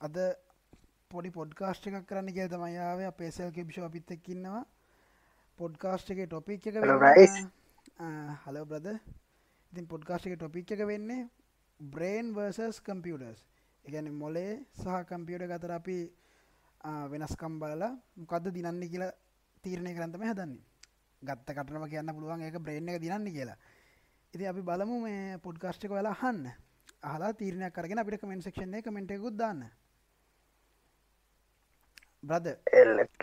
අද පොඩි පොඩ්කාස්ට් එකක් කරන්න කිය තමයියාව අපේසල් කිපිෂෝ අපිත් එක්කින්නවා පොඩ්කාස්ට් එක ටොපික් එක. හලෝ බ්‍රද ඉතින් පොඩ්කාස්ට් එක ටොපික් එක වෙන්නේ බ්‍රේන් වර්සස් කම්පියටර්ස් එකන මොලේ සහ කම්පියට ගතර අපි වෙනස්කම් බලලා මොකක්ද දිනන්න කියලා තීරණය කරන්තම හදන්නේ. ගත්ත කටනම කියන්න පුළුවන් ඒක බ්‍රේන් එක දිනන්න කියලා. ඉති අපි බලමු මේ පොඩ්කාස්ට් එක වෙලා හන්න අහලා තීරණයක් කරගෙන අපිට කමෙන්ට සක්ෂන් එක කමෙන්ට එකකුත් දාන්න බ්‍රද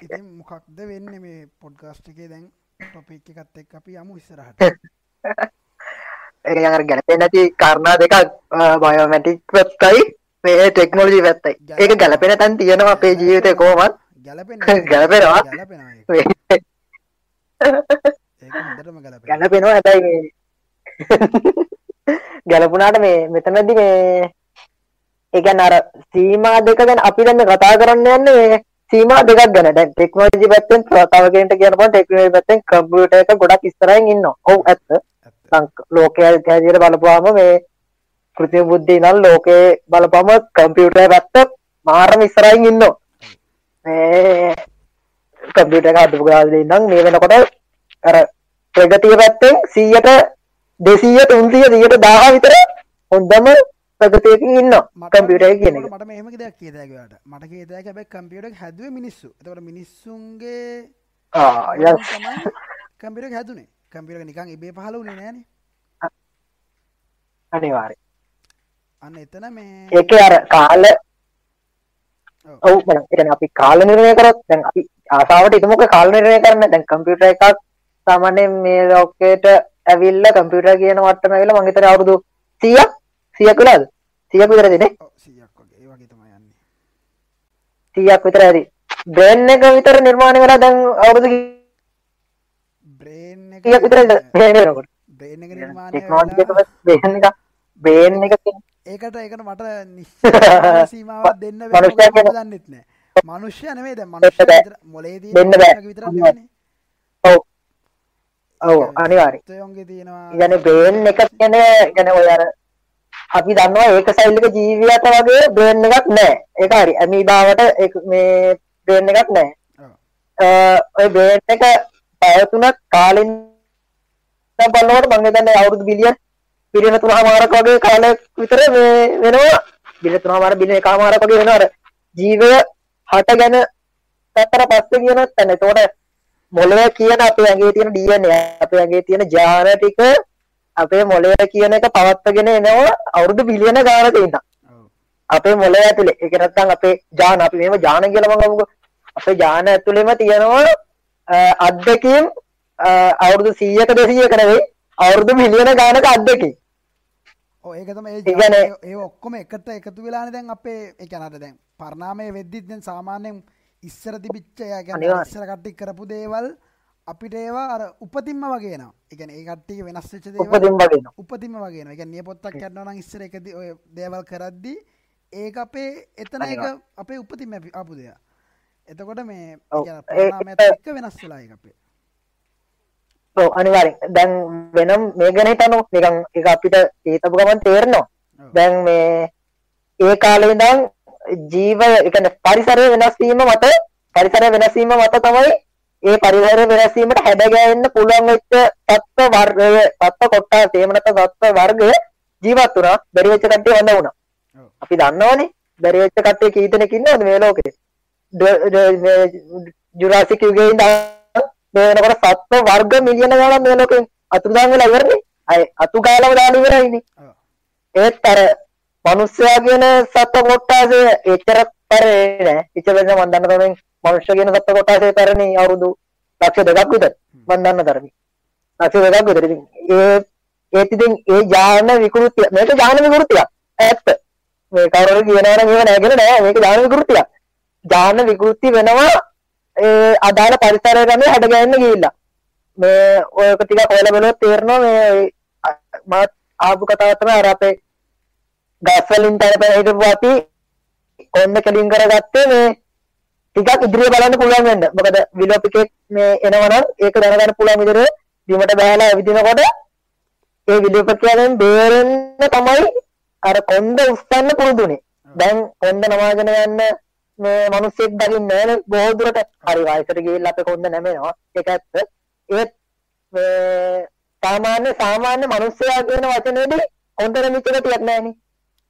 ඉතින් මොකක්ද වෙන්න මේ පොඩ්කාස්ට් එකේ? දැන් ටොපික් එකත් එක් අපි යමු ඉස්සරහට. ඒක අර ගැලපෙන්නේ නැති කාරණා දෙකක් බයෝමැටික් පැත්තයි මේ ටෙක්නොලොජි පැත්තයි ඒක ගැලපෙන තැන් තියෙනවා අපේ ජීවිතේ කොහොමත්. ගැලපෙන ගැලපෙනවා. ගැලපෙනවා ඒක. ඒක හොඳටම ගැලපෙන ගැලපෙනවා හැබැයි මේ මෙතනදි මේ ඒ කියන්නේ අර සීමා දෙක ගැන අපි දැන් මේ කතා කරන්න යන්නේ සීමා දෙකක් ගැන. දැන් ටෙක්නොලොජි පැත්තෙන් තව කෙනෙක්ට කියනකොට ටෙක්නොලොජි පැත්තෙන් කම්පියුටර් එක ගොඩක් ඉස්සරහින් ඉන්නවා. ඔව් ඇත්ත. ලෝකයේ හැටියට බලපුවාම මේ කෘත්‍රිම බුද්ධිය නම් ලෝකේ බලපුවම කම්පියුටර් පැත්ත මාරම ඉස්සරහින් ඉන්නවා. මේ කම්පියුටර් එක හදපු කාලේ ඉඳන් මේ වෙනකොට අර ප්‍රගතිය පැත්තෙන් 100ට 200 300 100ට 1000 විතර හොඳම ප්‍රගතියකින් ඉන්නවා මට- කම්පියුටර් එක කියන එක. මට මෙහෙම දෙයක් කියතෑගට මට කියතෑක හැබැයි කම්පියට හැදුව මිනිස්සු එතකට මිනිස්සුන්ගේ කම්පිට හැදුනේ කම්පිට නිකන් ඉබේ පහල වනේ නෑන අනිවාර්යයෙන්. අන්න එතන මේ ඒකේ අර කාල ඔව්. කියන්නේ අපි කාල නිර්ණය කරොත් දැන් අපි ආසාවට හිතමුක කාල නිර්ණය කරන්න දැන් කම්පියුටර් එකක් සාමාන්‍යයෙන් මේ ලෝකයට ඇවිල්ලා කම්පියුටර් කියන මට්ටම ඇවිල්ලා මං හිතන්නේ අවුරුදු 100ක් 100ක් වෙලාද 100ක් විතරද නේ? සියක් වගේ. ඒ වගේ තම යන්නේ. 100ක් විතර ඇති. බ්‍රේන් එක විතර නිර්මාණය වෙලා දැන් අවුරුදු බ්‍රේන් 100ක් විතර බ්‍රේන් එකකට බ්‍රේන් එක ටෙක්නොලොජි එක නිර්මාණය බ්‍රේන් එක බ්‍රේන් එක කියන්නේ ඒකට ඒකට මට නිශ්ච සීමාවත් දෙන්න දන්නෙත් නෑ. මනුෂ්‍ය නෙවේ ද මනුෂ්‍ය බෑ. මොලේ දෙන්න බෑ. විතර ඔව්. ඔව් අනිවාර්යයෙන්. යොන්ගේ තියෙනවා ඉගැන බ්‍රේන් එක ගැන ඔය අර අපි දන්නවා ඒක සෛල්ලික ජීවියට වගේ බ්‍රේන් එකක් නෑ ඒක හරි. ඇමීබාවට මේ බ්‍රේන් එකක් නෑ ඔව්. අ, ඔය බ්‍රේන් එක පැවතුන කාලෙන් බලනකොට මම හිතන්නේ අවුරුදු බිලියන් බිලියන 3මාරක් වගේ කාලයක් විතර මේ වෙනවා. බිලියන 3මාර බිලියන 1මාරක් වගේ වෙනවා. අර ජීවය හටගෙන පැත්තට පස්සේ කියන තැන. ඒතකොට මොළය කියන අපේ ඇඟේ තියෙන DNA අපේ ඇඟේ තියෙන ජාන ටික අපේ මොළය කියන එක පවත්වාගෙන එනවා අවුරුදු බිලියන ගානක. ඔව්. අපේ මොළය ඇතුලේ ඒක නැත්නම් අපේ ජාන අපි මේව ජාන කියලා මම ගමුකෝ. අපේ ජාන ඇතුලේම තියෙනවා අ, අත්දැකීම් අ, අවුරුදු 100ක 200ක නෙවෙයි අවුරුදු මිලියන ගානක අත්දැකීම්. ඕ ඒකතම ඒ ඔක්කොම එකට එකතු වෙලාන දැන් අපේ එකනට දැන් පරණාමය වෙද්දිත් දැන් සාමාන්‍යයෙන් ඉස්සර තිබිච්චය ගැන. ඉස්සර කට්ටි කරපු දේවල් අපිට ඒවා අර උපතින්ම වගේ නවා එකන ඒ කට්ටිය වෙනස් වෙච්ච වගේ උපතින්ම වගේ නවා. ඒ කියන්නේ නියපොත්තක් කැඩනවා නම් ඉස්සර එකදී ඔය දේවල් කරද්දි ඒක අපේ එතන එක. අපේ උපතින්ම අපි- ආපු දෙයක්. එතකොට මේ එක්ක වෙනස් වෙලා අපේ. ඔව් අනිවාර්යෙන් දැන් වෙනම් මේ ගැන හිතනො නිකන් ඒක අපිට හිතපු ගමන් තේරෙනවා. දැන් මේ ඒ කාලේ ඉඳන් ජීවය ඒ කියන්නේ පරිසරය වෙනස් වීම මත පරිසරය වෙනස් වීම මත තමයි ඒ පරිසරය වෙනස් වීමට හැඩගැහෙන්න පුළුවන් වෙච්ච තත්ත්ව වර්ගය තත්ත්ව කොටස් එහෙම නැත්නම් තත්ත්ව වර්ගය ජීවත් වුණා. බැරි වෙච්ච කට්ටිය හොඳ වුණා. අපි දන්නවනේ බැරි වෙච්ච කට්ටිය කී දෙනෙක් ඉන්නවද මේ ලෝකේ? ජුරාසික් යුගයේ ඉඳන් මේ වෙනකොට සත්ත්ව වර්ග මිලියන ගණන් මේ ලෝකෙන් අතුරුදහන් වෙලා ඉවරනේ. අය අතු ගාලම දාලා ඉවරයිනේ. ඒත් අර මනුස්සයා කියන සත්ව කොට්ටාසය එච්චර පරේ නෑ. එච්චර වෙන මන් දන්න මනුෂ්‍ය කියන සත්ව කොට්ටාසය පරණි අවුරුදු ලක්ෂ දෙකක් විතර. මන් දන්න තරමින් ලක්ෂ දෙකක් විතර. ඉතින් ඒ ඒත් ඉතින් ඒ ඥාන විකෘතිය. මේක ඥාන විකෘතියක්. ඇත්ත. මේ කවුරු කියනවා නම් ඒව නැගෙන නෑ. මේක ඥාන විකෘතියක්. ඥාන විකෘති වෙනවා ඒ අදාළ පරිසරය ගමේ හැඩගැහෙන්න ගිහිල්ලා. මේ ඔයක ටිකක් හොයලා බලුවොත් තේරෙනවා මේ මාත් ආපු කතාව තමයි අර අපේ ගස් වලින් තරපැන හිටපු අපි ඔන්න කලින් කරගත්තේ මේ ටිකක් ඉදිරිය බලන්න පුළුවන් වෙන්න. මොකද විලෝපිකෙක් මේ එනවනම් ඒක දැනගන්න පුළුවන් විදිහට බිමට බහැලා ඇවිදිනකොට ඒ විලෝපිකයන්ෙන් බේරෙන්න තමයි අර කොන්ද උස්සන්න පුරුදුනේ. දැන් කොන්ද නමාගෙන යන්න මේ මිනිස්සෙක් දකින්නේ නැහැ බොහෝ දුරට හරි වයසට ගිහිල්ලා අපේ කොන්ද නැමෙනවා ඒක ඇත්ත ඒත් මේ සාමාන්‍ය සාමාන්‍ය මිනිස්සයා කියන වචනේදී කොන්ද නැමිච්ච ගතියක් නැහැනේ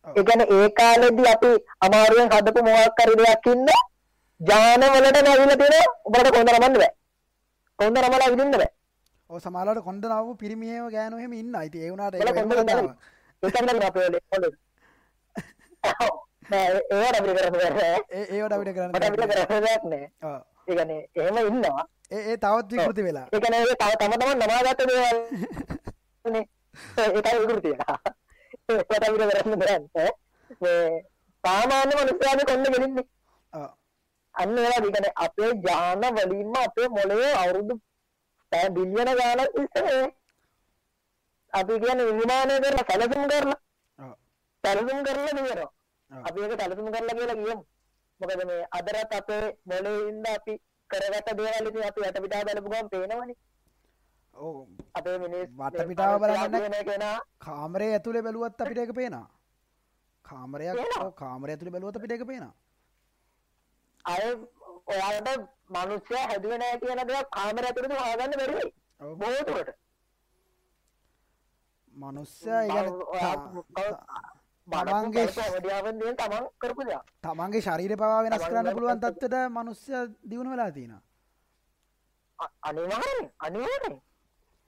ඒ කියන්නේ ඒ කාලෙදී අපි අමාරුවෙන් හදපු මොකක් හරි දෙයක් ඉන්න ජාන වලට නැවිලා තියෙනවා. උඹලට කොන්ද නමන්න බෑ. කොන්ද නමලා විදින්න බෑ. ඕ සමාලට කොඩ නව පිරිමියව ගෑනුවහෙම ඉන්න. අයිති ඒවුණට උඹලා කොන්ද නමලා ඒකම අපේ ලේ නෑ ඒවට අපිට කරන්න බැහැ ඒවට අපිට කරන්න නෑ. ඔව්. ඒ කියන්නේ එහෙම ඉන්නවා. ඒ ඒ තවත් විකෘති වෙලා. ඒ කියන්නේ ඒක තව තම තමන් නමාගත්ත දේවල්. නේ. ඒකයි විකෘතිය ඒකට අපිට කරන්න නෑ. මේ සාමාන්‍ය මනුස්සයාගේ කොන්න ගෙලින්නේ ඔව්. අන්න ඒවා කියන්නේ අපේ ජාන වලින්ම අපේ මොළයේ අවුරුදු පැය බිලියන ගානක් ඉස්සරේ අපි කියන්නේ විමානය කරලා සැලසුම් කරලා ඔව්. සැලසුම් කරලා ඔව්. අපි ඒක සැලසුම් කරලා කියලා කියමු මොකද මේ අදරත් අපේ මොළේ ඉඳ අපි කරගත්ත දේවල් ඉතින් අපි යටපිටා බලපු ගමන් පේනවනේ ඕ අපේ මිනිස් වටපිටාව බලන්න කෙනා කාමරය ඇතුළේ බැලුවත් අපිට කාමරයක් පේනවා. ඔව්, කාමරය ඇතුළේ බැලුවත් අපිට එක පේනා අය ඔයාලට මනුස්සයා හැදුවේ නැහැ කියන දේක් කාමරය ඇතුළේ හොයාගන්න බැරි වෙයි. ඔව්. බොහෝ දුරට මනුස්සයා ඒ මම- ඔයා- කියන්නේ තමන්ගේ තමන් කරපු දෙයක් තමන්ගේ ශරීර පවා වෙනස් කරන්න පුළුවන් තත්වට මනුස්්‍ය දියුණු වෙලා තියෙනවා. අ- අනිවාර්යෙන් අනිවාර්යෙන්.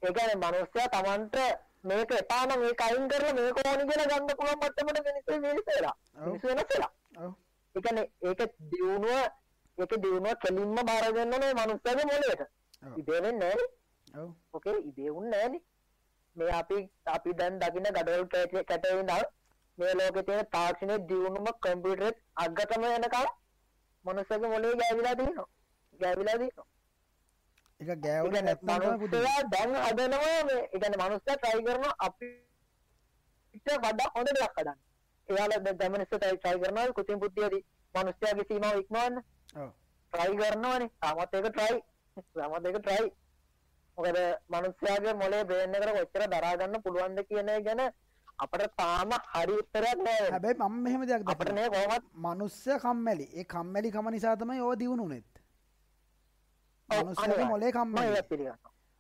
ඒ කියන්නේ මනුස්සයා තමන්ට මේක එපා නම් ඒක අයින් කරලා මේක ඕනි කියලා ගන්න පුළුවන් මට්ටමට මිනිස්සු මිනිස්සු වෙලා. මිනිස්සු වෙනස් වෙලා. ඔව්. ඒ කියන්නේ ඒක දියුණුව ඒක දියුණුව කෙලින්ම බාර ගන්න ඕනේ මනුස්සයාගේ මොළයට. ඉබේ වෙන්නේ නැහැ ඔව්. ඕකේ ඉබේ වුන්නේ නැහනේ. මේ අපි අපි දැන් දකින්න gadol කැටේ ඉඳන් මේ ලෝකේ තියෙන තාක්ෂණයේ දියුණුම කම්පියුටරෙත් අග්ගතම වෙනකම් මනුස්සයාගේ මොළේ ගෑවිලා තියෙනවා. ගෑවිලා තියෙනවා. එක ගෑවුල නැත්නම් දැන් හදනවා මේ කියන්නේ මනුස්සයා try කරනවා අපිට වඩා හොඳ දෙයක් හදන්න. එයාලා දැන් මිනිස්සු try කරනවා කුතින් බුද්ධියදී මනුස්සයාගේ සීමාව ඉක්මවන්න ඔව්. try කරනවානේ. තාමත් ඒක try. තාමත් ඒක try. මොකද මනුස්සයාගේ මොලේ බ්‍රේන් එකට කොච්චර දරා ගන්න පුළුවන්ද කියන එක ගැන අපිට තාම හරි උත්තරයක් නෑ. හැබැයි මම මෙහෙම දෙයක් අපිට. නේ කොහොමත් මනුස්්‍ය කම්මැලි ඒ කම්මැලි කම නිසා තමයි ඔව්, මනුස්සයාගේ අනිවාර්යෙන්. මොලේ මම කම්මැලි.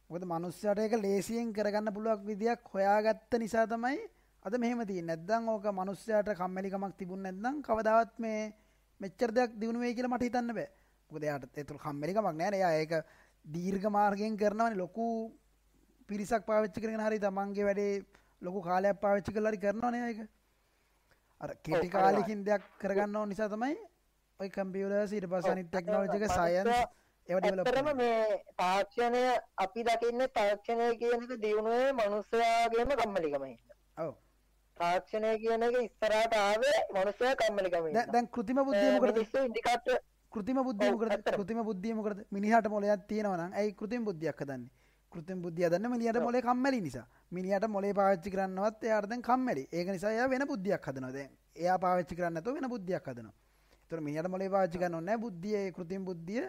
මොකද මනුස්සයට ඒක ලේසියෙන් කරගන්න පුළුවක් විදියක් හොයාගත්ත නිසා තමයි අද මෙහෙම තියෙන්නේ. නැත්නම් ඕක මනුස්සයාට කම්මැලිකමක් තිබුණ නැත්නම් කවදාවත් මේ මෙච්චර දෙයක් දිනු වෙයි කියලා මට හිතන්න බෑ. මොකද එයාට ඒතුළ කම්මැලිකමක් නෑ නේ. එයා ඒක දීර්ඝ මාර්ගයෙන් කරනවනේ. ලොකු පිරිසක් පාවිච්චි කරගෙන හරි තමන්ගේ වැඩේ ලොකු කාලයක් පාවිච්චි කරලා හරි කරනවනේ ඒක. අර කෙටි කාලෙකින් දෙයක් කරගන්න ඕන නිසා තමයි ඔය කම්පියුටර්ස් ඊට පස්සේ අනිත් ටෙක්නොලොජි එක සයන්ස් ඒවා ඩෙවලොප් ඇත්තටම මේ තාක්ෂණය අපි දකින්නේ තාක්ෂණය කියන එක දියුණුවේ මනුස්සයාගේම කම්මැලිකම හින්දා. ඔව් තාක්ෂණය කියන එක ඉස්සරහට ආවේ මනුස්සයා කම්මැලිකම හින්දා. දැන් කෘතිම බුද්ධිය මොකටද? මිනිස්සු ඉන්ඩිකේටර් කෘතිම බුද්ධිය මොකටද. කෘතිම බුද්ධිය මොකටද? මිනිහට මොලයක් තියෙනවා නම් ඇයි කෘතිම බුද්ධියක් හදන්නේ? කෘතිම බුද්ධිය හදන්න මිනිහට මොලේ කම්මැලි නිසා. මිනිහට මොලේ පාවිච්චි කරන්නවත් එයාට දැන් කම්මැලි. ඒක නිසා එයා වෙන බුද්ධියක් හදනවා. දැන් එයා පාවිච්චි කරන්නේ නැතුව වෙන බුද්ධියක් හදනවා. ඒතර මිනිහට මොලේ පාවිච්චි කරන්න නැහැ. බුද්ධිය ඒ කෘතිම බුද්ධිය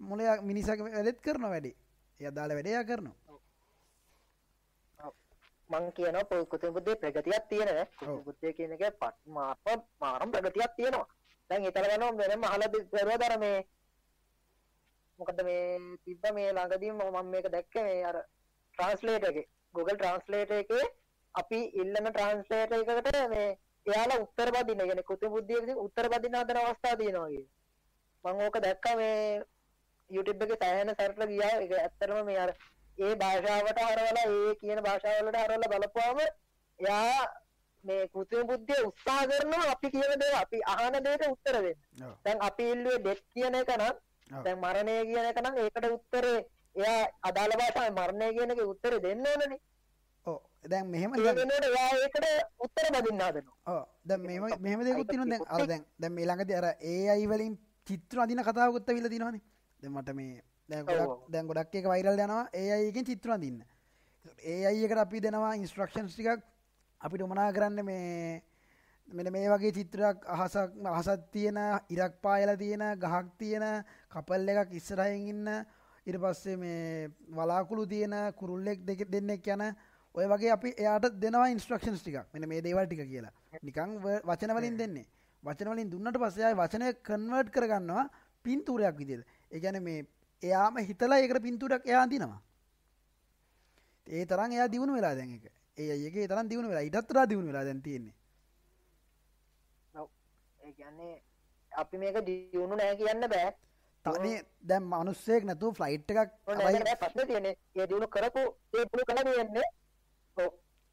මොලේ මිනිසාගේ වැඩෙත් කරනවා වැඩි. එයා දාලා වැඩේ එයා කරනවා මං කියනවා පො- කෘත්‍රිම බුද්ධියේ ප්‍රගතියක් ඔව්. බුද්ධිය කියන එක පත් මාප මාරම් ප්‍රගතියක් තියෙනවා. දැන් හිතලා ගන්නවා වෙනම අහලා දරුවා දර මේ මොකද මේ තිබ්බ මේ ළඟදී මම මේක දැක්කේ මේ අර ට්‍රාන්ස්ලේටර් එකේ Google Translate එකේ අපි ඉල්ලන ට්‍රාන්ස්ලේටර් එකකට මේ එයාලා උත්තර බදින්න කියන්නේ කෘත්‍රිම බුද්ධියකින් උත්තර බදින්න හදන අවස්ථා තියෙනවා කියන්නේ. මම ඕක දැක්කා මේ YouTube එකේ සෑහෙන සැරට ගියා ඒක ඇත්තටම මේ අර ඒ භාෂාවට හරවලා ඒ කියන භාෂාවලට හරවලා බලපුවාම එයා මේ කෘත්‍රිම බුද්ධිය උත්සාහ කරනවා අපි කියන දේ අපි අහන දේට උත්තර දෙන්න. දැන් අපි ඉල්ලුවේ ඩෙත් කියන එක නම්. දැන් මරණය කියන එක නම් ඒකට උත්තරේ එයා අදාළ භාෂාවේ මරණය කියන එකේ උත්තරේ දෙන්න ඕනනේ. ඔව් දැන් මෙහෙම දැන් එයා ඒකට උත්තර බදින්න හදනවා. ඔව් දැන් මෙහෙම මෙහෙම දෙයක්ත් තියෙනවා දැන් අර දැන් දැන් මේ ළඟදී අර AI වලින් චිත්‍ර අදින කතාවකුත් ඇවිල්ලා තියෙනවනේ දැන් මට මේ දැන් ඔව්, ගොඩක් ඔව්. දැන් ගොඩක් එක වෛරල් යනවා AI එකෙන් චිත්‍ර අදින්න AI එකට අපි දෙනවා ඉන්ස්ට්‍රක්ෂන්ස් ටිකක්. අපිට උමනා කරන්න මේ මෙන්න මේ වගේ චිත්‍රයක් අහසක් අහසක් තියෙන ඉරක් පායලා තියෙන ගහක් තියෙන කපල් එකක් ඉස්සරහින් ඉන්න ඊට පස්සේ මේ වලාකුළු තියෙන කුරුල්ලෙක් දෙක දෙන්නෙක් යන ඔය වගේ අපි එයාට දෙනවා ඉන්ස්ට්‍රක්ෂන්ස් ටිකක්. මෙන්න මේ දේවල් ටික කියලා. නිකන් ව- වචන වලින් දෙන්නේ. වචනවලින් දුන්නට පස්සයයි වචනය කන්වර්ට් කරගන්නවා පින්තූරයක් විදිද ඒගැන මේ එයාම හිතලා ඒකට පින්තුරක් එයා දිනවා ඒ තරන් එයා දියුණු වෙලා දැන් එක ඒ ඒගේ තරන් දියුණු වෙලා ඉටත්තරා දියුණු වෙලා දැන් තියෙන්නේ. ඒ කියන්නේ අපි මේක දියුණු නෑ කියන්න බෑ. තනේ දැම් මනුස්සෙක් නැතු ෆ්ලයිට් එකක් ප්‍රශ්න තියන ඒ දියුණු කරපු ඒ පුළු කළ තියෙන්නේ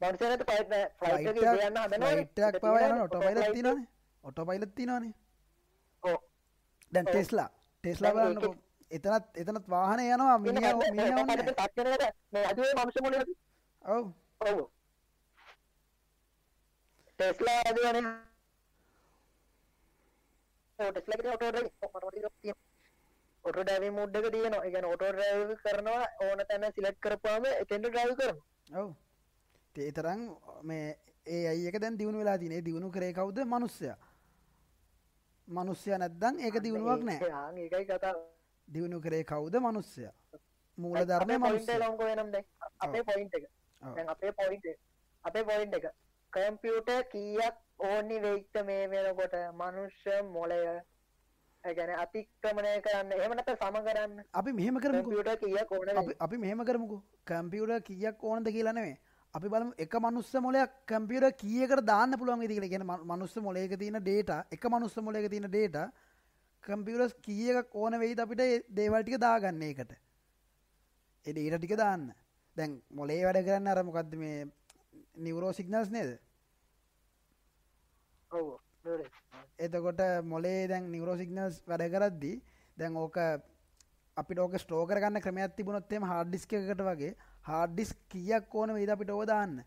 මනුසනට පයිත් ෆ්ලයිට යන්න හදන ටක් පව යන ඔට පයිලත් තිනනේ ඔට පයිලත් තිනනේ ඕ දැන් ටෙස්ලා. ටෙස්ලා බලන්න එතනත් එතනත් වාහන යනවා මිනි ඔව්. ඔවු. ටෙස්ලා අදවන ඔට ඩැවි මුඩ්ඩක තියන එක ඔටෝ ඩ්‍රයිව කරනවා ඕන තැන සිලට් කරපාම එතෙන්ට ඩ්‍රයිව කරන ඔව්. තේතරං මේ ඒ අයක දැන් දියුණු වෙලා තිනේ දියුණු කරේ කවුද? මනුස්සය. මනුස්්‍යය නැද්දන් ඒක දියුණුවක් නෑ. ඒකයි කතා දියුණු කරේ කවුද මනුස්සය? මූල ධර්මය පොයින්ට මනුස්්‍ය ලොංක වෙනම් අපේ පොයින්ට එක. අපේ පොයින්ට අපේ පොයින්ට එක. කම්පියුට කීයක් ඕනි වෙයික්ත මේ වෙනකොට? මනුෂ්‍ය මොලය ගැන අතික්‍රමණය කරන්න. එහමනත සම කරන්න. අපි මෙහෙම කරමුකු. කම්පියුට කියක් ඕන අපි මෙහෙම කරමුකු. කම්පියුට කියක් ඕනද කියලනේ අපි බලමු එක මනුස්ස මොලයක් කම්පියුට කියකට දාන්න පුළුවන් ඉදිකල ගෙන මනුස්ස මොලයක තියෙන ඩේට එක මනුස්ස මොලයක තියෙන ඩේට කම්පියුටස් කියක ඕන වෙයිද අපිට ඒ දේවල්ටික දාගන්න එකට එඩ ඊට ටික දාන්න. දැන් මොලේ වැඩ කරන්න අරමකක්ද මේ නිවරෝ සිගනල්ස් නේද? එතකොට මොලේ දැන් නිවරෝ සිගනල්ස් වැඩ කරද්දී දැන් ඕක අපිට ඕක ස්ටෝකර ගන්න ක්‍රමයක් තිබුණොත්තේම හාඩ්ඩිස්ක එකට වගේ හාඩ්ඩිස් කියක් ඕන වේද අපිට ඕදාන්න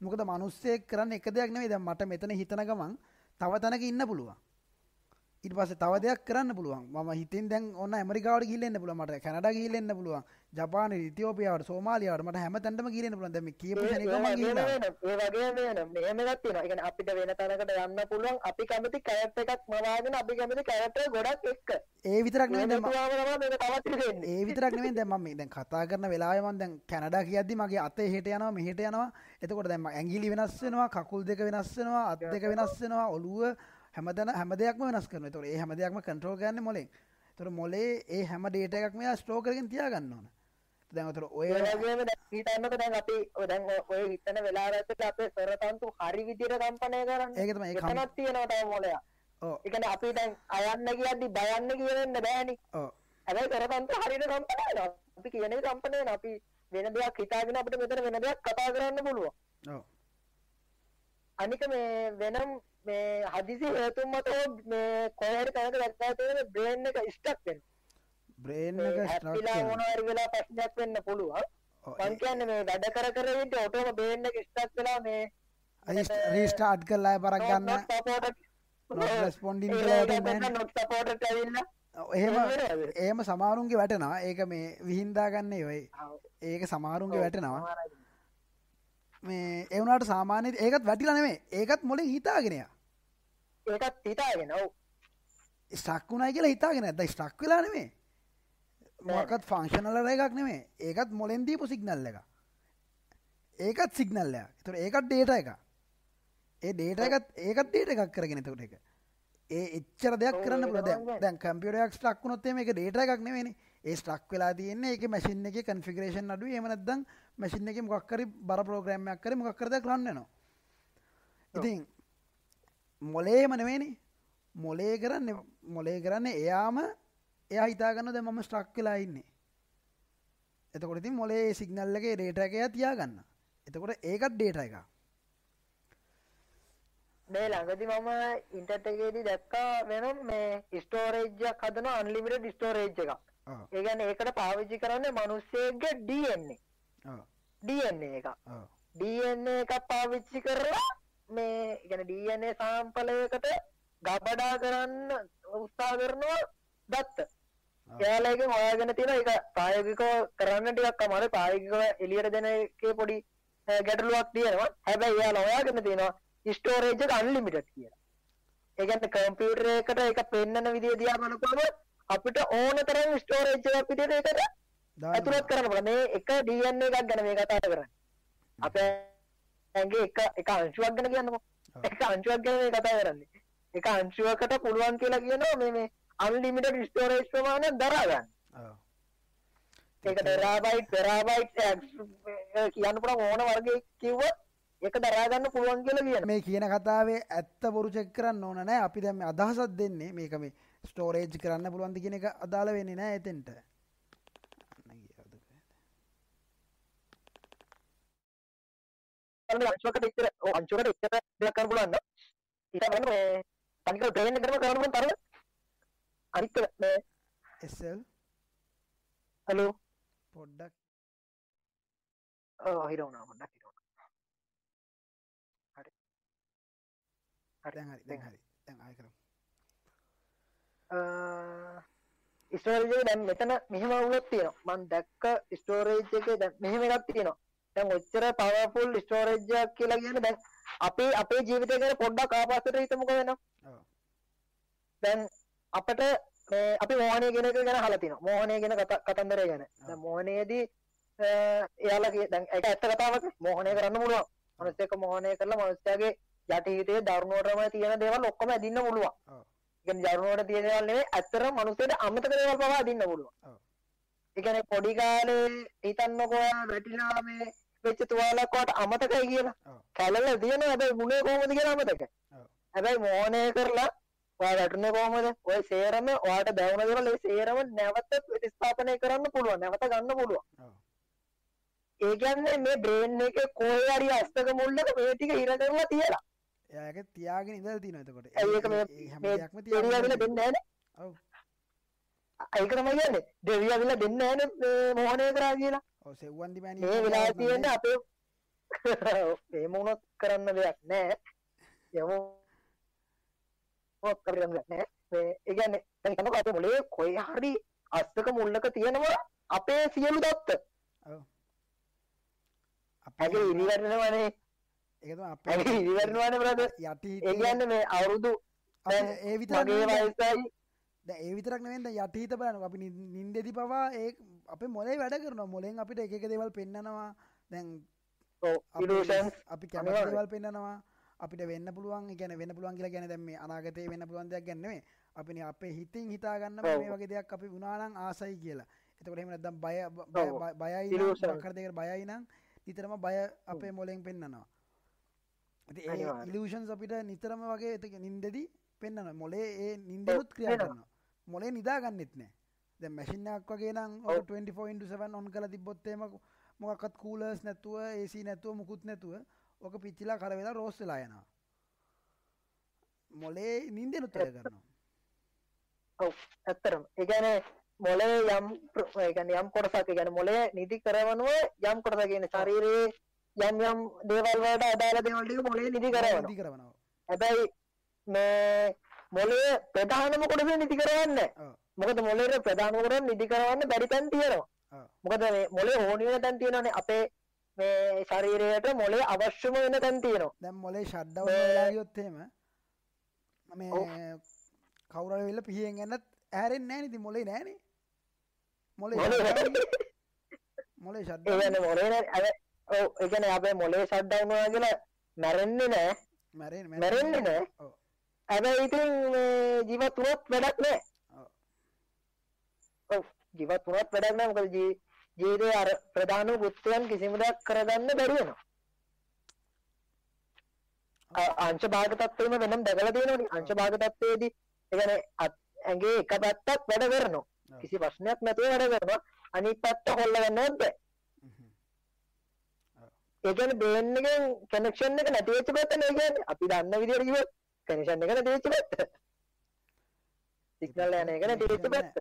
මොකද මනුස්සෙක් කරන්න එක දෙයක් නෙවෙයි. දැන් මට මෙතන හිතන ගමන් තව තැනක ඉන්න පුළුවන් ඊට පස්සේ තව දෙයක් කරන්න පුළුවන්. මම හිතින් දැන් ඔන්න ඇමරිකාවට ගිහිල්ලා පුළුවන්. මට කැනඩා ගිහිල්ලා පුළුවන්. ජපාන ඉතියෝපියාවට සෝමාලියාවට මට හැම තැනටම ගිහිල්ලා පුළුවන්. දැන් මේ කියපු තැන එකම ගිහිල්ලා. ඒ වගේ වෙන මෙහෙම එකක් තියෙනවා. ඒ කියන්නේ අපිට වෙන තැනකට යන්න පුළුවන්. අපි කැමති කැරට් එකක් මවාගෙන අපි කැමති කැරට් එක ගොඩක් එක්ක. ඒ විතරක්. ඒ විතරක් නෙවෙයි දැන් මම මේ දැන් කතා කරන වෙලාවේ මම දැන් කැනඩා කියද්දි මගේ අත එහෙට යනවා මෙහෙට යනවා. එතකොට දැන් ඇඟිලි වෙනස් වෙනවා කකුල් දෙක වෙනස් වෙනවා අත් දෙක වෙනස් වෙනවා ඔළුව හැමදැන හැම දෙයක්ම වෙනස් කරනවා එතකොට ඒ හැම දෙයක්ම කන්ට්‍රෝල් කරන්නේ මොලෙන් එතකොට මොලේ ඒ හැම ඩේටා එකක්ම එයා ස්ටෝර් කරගෙන තියාගන්න ඕන දැන් එතකොට ඔය වගේම දැන් අපි ඔය දැන් ඔය හිතන වෙලාවට අපේ සරතන්තු හරි විදියට කම්පණය කරන්නේ. ඒක තමයි ඒ කම්- එතනක් තියෙනවා තව මොලයක්. ඔව් ඒ කියන්නේ අපි දැන් අයන්න කියද්දි බයන්න කියවෙන්න බෑනේ. හැබැයි සරතන්තු හරියට කම්පණය වෙනවා. අපි කියන වෙනවා. අපි වෙන දෙයක් හිතාගෙන අපිට මෙතන වෙන දෙයක් කතා කරන්න පුළුවන්. ඔව් අනික මේ වෙනම් මේ හදිසි හේතුන් මත මේ කොහේ හරි තැනක දැක්කා තියෙන බ්‍රේන් එක ස්ටක් වෙනවා. බ්‍රේන් එක ස්ට්‍රක් හැප්පිලා මොන හරි වෙලා ප්‍රශ්නයක් වෙන්න පුළුවන්. මං කියන්නේ මේ වැඩ කර කර ඉන්න ඔටෝම බේන් එක ස්ටක් වෙලා මේ රීස්ටාර්ට් කරලා පරක් ගන්න. වගේ වටේ not supported ඇවිල්ලා. එහෙම? එහෙම සමාරුන්ගේ වැටෙනවා. ඒක මේ විහින්දා ගන්න ඔය ඒක සමාරුන්ගේ වැටෙනවා. මේ එවුණට සාමාන්‍ය ඒකත් වැටිලා නෙමේ ඒකත් මොලින් හිතාගෙනය ඒකත් හිතාගෙන ඔව්. ස්ටක් වුණයි කියලා හිතාගෙන ඇද ස්ටක් වෙලා නෙමේ මොකත් ෆංක්ෂනල එකක් නෙමේ ඒකත් මොලෙන් දීපු සිගනල්ල එක ඒකත් සිගනල්ලයක් තුර ඒකත් ඩේට එක ඒ ඩේට එකත් ඒකත් ඩේට එකක් කරගෙන තකට එක ඒ එච්චර දෙයක් කරන්න තමයි. දැන් කම්පියරයක් ස්ටක් වුණොත්තේ එක ඩේට එකක් නෙවෙනි ඒ ස්ටක් වෙලා තියන්නේ එක මැසින් එක කන්ෆිගරේෂන් අඩු එමනදම් මැසින් එක මොක්කරි බර ප්‍රෝග්‍රම්යක් කර මොක්කරද කරන්නනවා ඉතින් මොලේම නෙවෙනි මොලේ කරන්න මොලේ කරන්න එයාම එයා හිතාගන්න ද මම ස්ට්‍රක් වෙලා ඉන්නේ. එතකොට ඉතින් මොලේ සිගනල්ලගේ ඩේට එක තියාගන්න එතකොට ඒකත් ඩේට එක මේ ළඟදි මම ඉන්ටර්ට් එකේදී දැක්කා වෙනම් මේ ස්ටෝරේජ් එකක් හදනවා අන්ලිමිටඩ් ස්ටෝරේජ් එකක්. ඔව් ඒ කියන්නේ ඒකට පාවිච්චි කරන්නේ DNA. ඔව් DNA එක. DNA එකක් පාවිච්චි කරලා මේ කියන්නේ DNA සාම්පලයකට ගබඩා කරන්න උත්සාහ කරනවා දත්ත. එයාලගෙන් හොයාගෙන තියෙන එක ප්‍රායෝගිකව කරන්න ටිකක් අමාරුයි ප්‍රායෝගිකව එළියට දෙන එකේ පොඩි ගැටලුවක් තියෙනවා. හැබැයි එයාලා හොයාගෙන තියෙනවා ස්ටෝරේජ් එක අන්ලිමිටඩ් කියලා. ඒ කියන්නේ කම්පියුටර් එකට ඒක පෙන්නන විදිය දිහා බලපුවම අපිට ඕන තරම් ස්ටෝරේජ් එකක් විදියට ඒකට ඇතුළත් කරන්න පුළුවන්. මේ එක DNA එකක් ගැන මේ කතා කරන්නේ. අපේ ඇඟේ එක එක අංශුවක් ගැන කියන්නකෝ. එක අංශුවක් ගැන මේ කතා කරන්නේ. එක අංශුවකට පුළුවන් කියලා කියනවා මේ මේ අන්ලිමිටඩ් ස්ටෝරේජ් ප්‍රමාණය දරාගන්න ඔව්. ඒක ටෙරාබයිට් ටෙරාබයිට් කියන්න පුළන් ඕන වර්ගය කිව්ව එක දරාගන්න පුළුවන් කියලා කියන මේ කියන කතාවේ ඇත්ත බොරු චෙක් කරන්න ඕන නෑ අපි දැම අදහසත් දෙන්නේ මේක මේ ස්ටෝරේජ් කරන්න පුළුවන්දි කියන එක අදාළ වෙන්නේ නෑ එතෙන්ට අන්න ගියාද කොහෙද? අංශුවකට ඉතර අංශුවකට ඉතර දෙයක් කරන්න පුළුවන් නම් ඊට බලන්න මේ තනිකර ට්‍රේන් එකටම කරන්න පුළුවන් තරම අනිත් එක මේ SL හලෝ පොඩ්ඩක් ඔව් හිර වුණා පොඩ්ඩක් හිර වුණා. හරි. දැන් හරි දැන් හරි. දැන් ආය කරමු. ස්ටෝරේජ් දැන් මෙතන මෙහෙම වුණොත් තියෙනවා. මම දැක්ක ස්ටෝරේජ් එකේ දැන් මෙහෙම එකක් තියෙනවා දැන් ඔච්චර පවර්ෆුල් ස්ටෝරේජ් එකක් කියලා කියන්නේ දැන් අපේ අපේ ජීවිතය ගැන පොඩ්ඩක් ආපස්සට හිතමුකෝ වෙනවා දැන් අපට මේ අපි මෝහනය එක ගැන අහලා තියෙනවා. මෝහනය කතා කතන්දරය ගැන. දැන් මෝහනයේදී එයාලා දැන් ඒක ඇත්ත කතාවක් මෝහනය කරන්න පුළුවන්. මනුස්සයෙක් මෝහනය කරලා මනුස්සයාගේ යටිහිතේ දරුණුවටම තියෙන දේවල් ඔක්කොම ඇදින්න පුළුවන්. කියන්නේ දරුණුවට තියෙන දේවල් නෙවෙයි ඇත්තටම මනුස්සයෙක් අමතක දේවල් පවා අදින්න පුළුවන්. ඒ කියන්නේ පොඩි කාලේ හිතන්නකෝ වැටිලා මේ වෙච්ච තුවාලයක් වට අමතකයි කියලා. කැලල තියෙන හැබැයි මුනේ කොහොමද කියලා අමතකයි. ඔව්. හැබැයි මෝනය කරලා ඔයා වැටුනේ කොහමද? ඔය සේරම ඔයාට දැවුන දේවල් ඒ සේරම නැවත ප්‍රතිස්ථාපනය කරන්න පුළුවන් නැවත ගන්න පුළුවන්. ඒ කියන්නේ මේ බ්‍රේන් එකේ කොහේ හරි අස්තක මුල්ලක මේ ටික හිර කරලා තියලා. එයාගේ තියාගෙන ඉඳලා තියෙනවා එතකොට. ඒක මේ හැම දෙයක්ම තියාගෙන ඇවිල්ලා දෙන්නේ නැහනේ ඔව් ඒක තමයි කියන්නේ. දෙවියන් ඇවිල්ලා දෙන්නේ නැහනේ මේ මෝහනය කරා කියලා. ඔව් සෙව්වන් දිමෑණි මේ වෙලාවේ තියෙන්නේ අපේ එහෙම වුණොත් කරන්න දෙයක් නැහැ. යමු. මොකක් කරන්න දෙයක් නැහැ. මේ ඒ කියන්නේ දැන් හිතන්නකෝ අපේ මොලේ කොයි හරි අස්තක මුල්ලක තියෙනවා අපේ සියලු දත්ත. ඔව්. ඇගේ ඉරිවැටෙනවනේ ඒක තමයි අපේ ඉරිවැටෙනවනේ බ්‍රදර් යටි ඒ කියන්නේ මේ අවුරුදු ඒ විතරක් මගේ වයසයි දැන් ඒ විතරක් නෙවෙයි දැන් යටිහිත බලන්න. අපි නින්- නින්දෙදි පවා ඒ අපේ මොලේ වැඩ කරනවා. මොලෙන් අපිට එක දේවල් පෙන්නනවා. දැන් අපි. දේවල් පෙන්නනවා. අපිට වෙන්න පුළුවන් කියන්නේ වෙන්න පුළුවන් කියලා කියන්නේ දැන් මේ අනාගතේ වෙන්න පුළුවන් දෙයක් ගැන නෙමෙයි අපිනේ අපේ හිතින් හිතා ගන්න ඔව්. මේ වගේ දෙයක් අපි වුණා නම් ආසයි කියලා. එතකොට එහෙම නැත්නම් බය බයයි හරි දෙයකට බයයි නම් නිතරම බය අපේ මොලෙන් ඉතින් ඒ අනිවාර්යෙන්. ඉලූෂන්ස් අපිට නිතරම වගේ එතක නින්දෙදි පෙන්න්නනවා මොලේ ඒ නින්දනුත් ක්‍රියා. කරනවා මොලේ නිදාගන්නෙත් නෑ. දැ මැසින්නක් වගේ නම් ඔව්. 24 ඔන් කල තිබොත්තේම මොකක්ත් කූලර්ස් නැතුව ඒසි නැතුව මුකුත් නැතුව ඕක පිච්චිලා කරවෙලා රෝස් වෙලා යනවා. මොලේ නින්දනුත් වැඩ කරනවා ඔව් ඇත්තරම ඒ කියන්නේ මොලේ යම් කියන්නේ යම් කොටසක් කියන්නේ මොලේ නිදි කරවනුව යම් කොටසක් කියන්නේ ශරීරයේ යම් යම් දේවල් වලට අදාළ දේවල් ටික මොලේ නිදි කරවනවා. හැබැයි මේ මොලේ ප්‍රධානම කොටස නැහැ. ඔව් මොකද මොලේ ප්‍රධානම කොටස නිදි කරවන්න බැරි තැන් තියෙනවා. මොකද මේ මොලේ ඕනි වෙන තැන් තියෙනවානේ. අපේ මේ ශරීරයට මොලේ අවශ්‍යම වෙන තැන් තියෙනවා. දැම් මොලේ ෂඩ්ඩව මේ- වෙලා යොත්තේම මේ ඔව්. කවුර වෙල්ල පිහියෙන් ගන්නත් ඇරෙන් නෑ නිති මොලේ නෑනේ මොලේ මොලේ shutdown. මොලේ ඒ ෂඩ්ඩ කියන්නේ මොලේ නෑ අර ඔව් ඒ කියන්නේ අපේ මොලේ ෂට් ඩවුන් වුණා කියලා මැරෙන්නේ නෑ මැරෙන් මැරෙන්නේ නෑ හැබැයි ඉතින් මේ ජීවත් වුණොත් වැඩක් නෑ ඔව්. ඔව්. ජීවත් වුණොත් වැඩක් නෑ මොකද ජී ජීවිතේ අර ප්‍රධාන වෘත්තයන් කිසිම දෙයක් කරගන්න බැරි වෙනවා. අංශ භාග තත්ත්වෙම වෙනම් දැකලා තියෙනවනේ. අංශ භාග තත්ත්වයේදී ඒ කියන්නේ ඇඟේ එක පැත්තක් වැඩ කරනවා. කිසි ප්‍රශ්නයක් නැතුව වැඩ කරනවා. අනිත් පැත්ත හොල්ල ගන්නවත් බෑ. ඒ කියන්නේ බ්‍රේන් එකෙන් කනෙක්ෂන් එක නැති වෙච්ච පැත්ත නේ කියන්නේ අපි දන්න විදිහට කිව්වොත් කනෙක්ෂන් එක නැති වෙච්ච පැත්ත සිග්නල් යන එක නැති වෙච්ච පැත්ත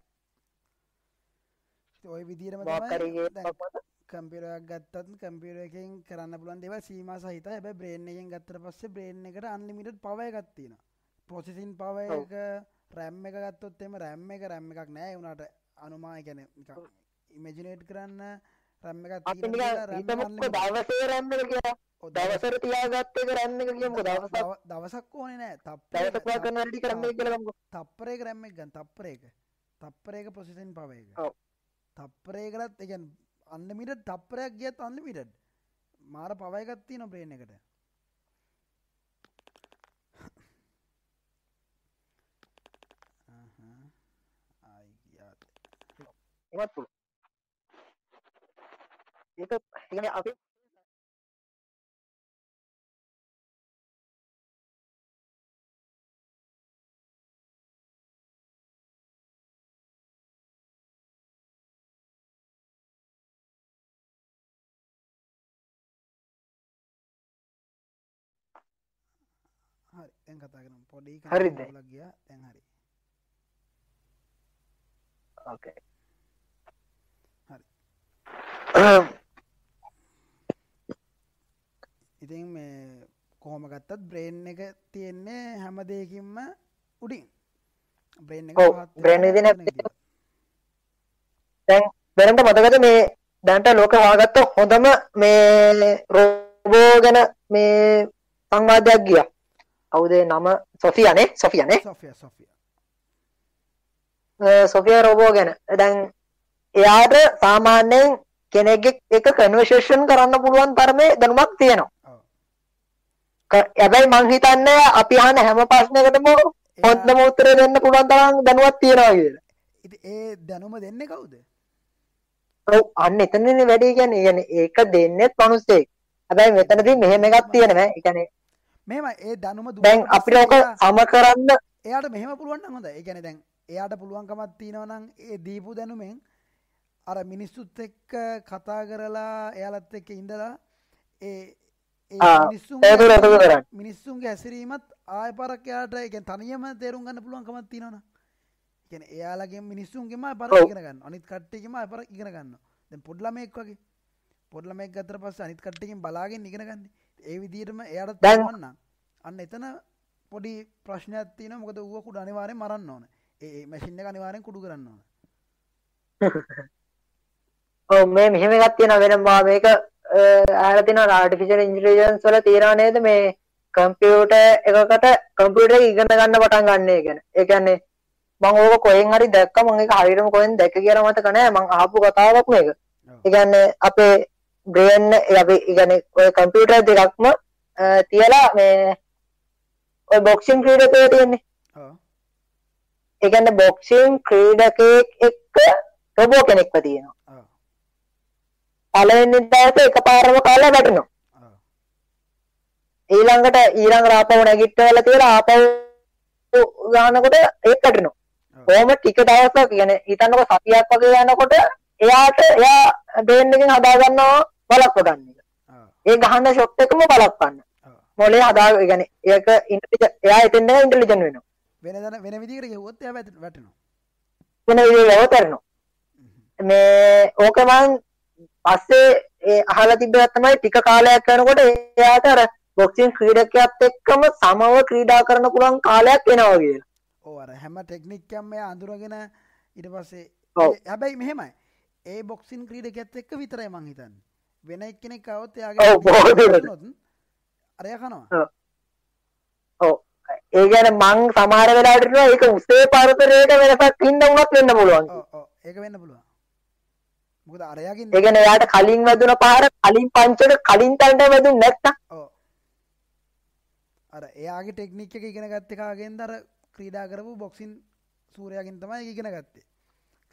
ඔය විදිහටම තමයි කම්පියුටරයක් ගත්තත් කම්පියුටර් එකෙන් කරන්න පුළුවන් දේවල් සීමා සහිතයි. හැබැයි බ්‍රේන් එකෙන් ගත්තට පස්සේ බ්‍රේන් එකට අන්ලිමිටඩ් පවර් එකක් තියෙනවා. Processing power. එක RAM එක ගත්තොත් එimhe RAM එක RAM එකක් නෑ. ඒ උනාට අනුමා ඒ කියන්නේ නිකන් ඉමේජිනේට් කරන්න RAM එකක් තියෙනවා RAM. දවසේ රැම් එක කියලා දවසර තියාගත්ත කරන්න කියම දවසක් ඕන නෑ. තප්පවා කරනටි කරන්න කියලම තප්පරේ කරම්ම එකගන් තප්පරේක. තප්පරේක පොසිසන් පවේක තප්පරේ කරත් එකන් අන්න මිට තප්පරයක් ගියත් අන්න මිටඩ් මාර පවයගත්ති නො ප්‍රේණ එකට. ආයිගත් එත් ඒ අපි දැන් කතා කරමු පොඩි? කතාවක් ගියා දැන් හරි. ඉතින් මේ කොහොම ගත්තත් බ්‍රේන් එක තියෙන්නේ හැම දෙයකින්ම උඩින් බ්‍රේන් එක එතන ගිහිල්ලා. දැන් දැනට මතකද මේ දැන්ට ලෝක හොයාගත්ත හොඳම මේ රෝබෝ ගැන මේ සංවාදයක් ගියා කවුද නම සොෆියානේ සොෆියානේ සොෆියා රෝබෝ ගැන දැන් එයාට සාමාන්‍යයෙන් කෙනෙක්ගේ එක කන්වර්සේෂන් කරන්න පුළුවන් තරමේ දැනුමක් තියෙනවා හැබැයි මං හිතන්නේ අපි අහන හැම ප්‍රශ්නයකටම හොඳම උත්තර දෙන්න පුළුවන් තරම් දැනුවක් තියෙනවා කියලා. ඒ දැනුම දෙන්නේ කවුද ඔව් අන්න එතනනේ වැඩේ කියන්නේ. කියන්නේ ඒක දෙන්නෙත් මිනිස්සෙක්. හැබැයි මෙතනදී මෙහෙම එකක් තියෙනවා. ඒ කියන්නේ මෙහෙම ඒ දැනුම දැන් අපිට ඕක සම කරන්න එයාට මෙහෙම පුළුවන් නම් හොඳයි. ඒ කියන්නේ දැන් එයාට පුළුවන්කමක් තියෙනවා නම් ඒ දීපු දැනුමෙන් අර මිනිස්සුත් එක්ක කතා කරලා එයාලත් එක්ක ඉඳලා ඒ මිනිස්සුන්ගේ හැසිරීමත් ආය පාරක් එයාට ඒ කියන්නේ තනියම තේරුම් ගන්න පුළුවන්කමක් තියෙනවනේ. කියන්නේ එයාලගේ මිනිස්සුන්ගෙම ආය පාරක් ඔව්. ඉගෙන ගන්න. අනිත් කට්ටියගෙම ආය පාරක් ඉගෙන ගන්නවා. දැන් පොඩි ළමයෙක් වගේ. පොඩි ළමයෙක් ගත්තට පස්සේ අනිත් කට්ටියකින් බලාගෙන ඉගෙන ගන්න. ඒ විදිහටම එයාට දැන්- පුළුවන් නම් අන්න එතන පොඩි ප්‍රශ්නයක් තියෙනවා. මොකද ඌව කුඩු අනිවාර්යෙන් මරන්න ඕන. ඒ එක අනිවාර්යෙන් කුඩු කරන්න ඕන. මේ මෙහෙම තියෙනවා වෙනවා මේක අහලා තියෙනවා ආටිෆිෂල් ඉන්ටෙලිජන්ස් වල නේද මේ කම්පියුටර් එකකට කම්පියුටර් එක ඉගෙන ගන්න පටන් ගන්න ගැන. ඒ කියන්නේ මම ඕක කොහෙන් හරි දැක්කා මම ඒක හරියටම කොහෙන් දැක්ක කියලා මතක නැහැ මම අහපු කතාවක් මේක. කියන්නේ අපේ බ්‍රේන් අපි කියන්නේ ඔය කම්පියුටර් දෙකක්ම තියලා මේ ඔය බොක්සින් ක්‍රීඩකයෝ තියෙන්නේ. ඔව්. ඒ කියන්නේ බොක්සින් ක්‍රීඩකයෙක් එක්ක රොබෝ කෙනෙක්ව තියෙනවා. ඔව්. පළවෙනි දවසේ එකපාරම කාලා වැටෙනවා. ඔව්. ඊළඟට ඊළඟ ආපහු නැගිට්ටවල තියලා ආපහු ගන්නකොට ඒක. ඔව්. කොහොම ටික දවසක් කියන්නේ හිතන්නකො සතියක් වගේ යනකොට එයාට එයා බ්‍රේන් එකෙන් හදා ගන්නවා බලක්ව ගන්න එක. ඒ ගහන ෂොට් එකම බලක්වන්න. මොලේ හදා කියන්නේ ඒක ඉන්ටෙලිජන්ට් එයා එතෙන් ඉන්ටෙලිජන්ට් වෙනවා. වෙන වෙන ගෙවුවොත් එයා වැට- වැටෙනවා. වෙන විදිහට අවතරනවා. මේ ඕක මං පස්සේ ඒ අහලා තිබ්බයක් තමයි ටික කාලයක් යනකොට එයාට අර බොක්සින් ක්‍රීඩකයාත් එක්කම සමව ක්‍රීඩා කරන්න පුළුවන් කාලයක් එනවා කියලා. ඕ අර හැම ටෙක්නික්කම් එයා අඳුරගෙන ඊට පස්සේ හැබැයි මෙහෙමයි ඒ බොක්සින් ක්‍රීඩකඇත් එක්ක විතරයි මං හිතන්න වෙන එක්කෙනෙක් ඔව්, බොහෝ දුරට. අරය කනවා ඔව්. ඔව්. ඒ කියන්නේ මං සමහර වෙලාවට හිතනවා ඒක උසේ පරතරයට වෙනසක් ඉන්න උනත් වෙන්න පුළුවන්. ඕ ඒක වෙන්න පුළුවන් මොකද අරයාගින් ඒ කියන්නේ එයාට කලින් වැදුන පාර කලින් පංචට කලින් තැනට වැදුන්නේ නැත්තම් ඕ අර එයාගේ ටෙක්නික් එක ඉගෙන ගත්ත කාගෙන් දර ක්‍රීඩා කරපු බොක්සින් සූරයාගින් තමයි ඉගෙන ගත්තේ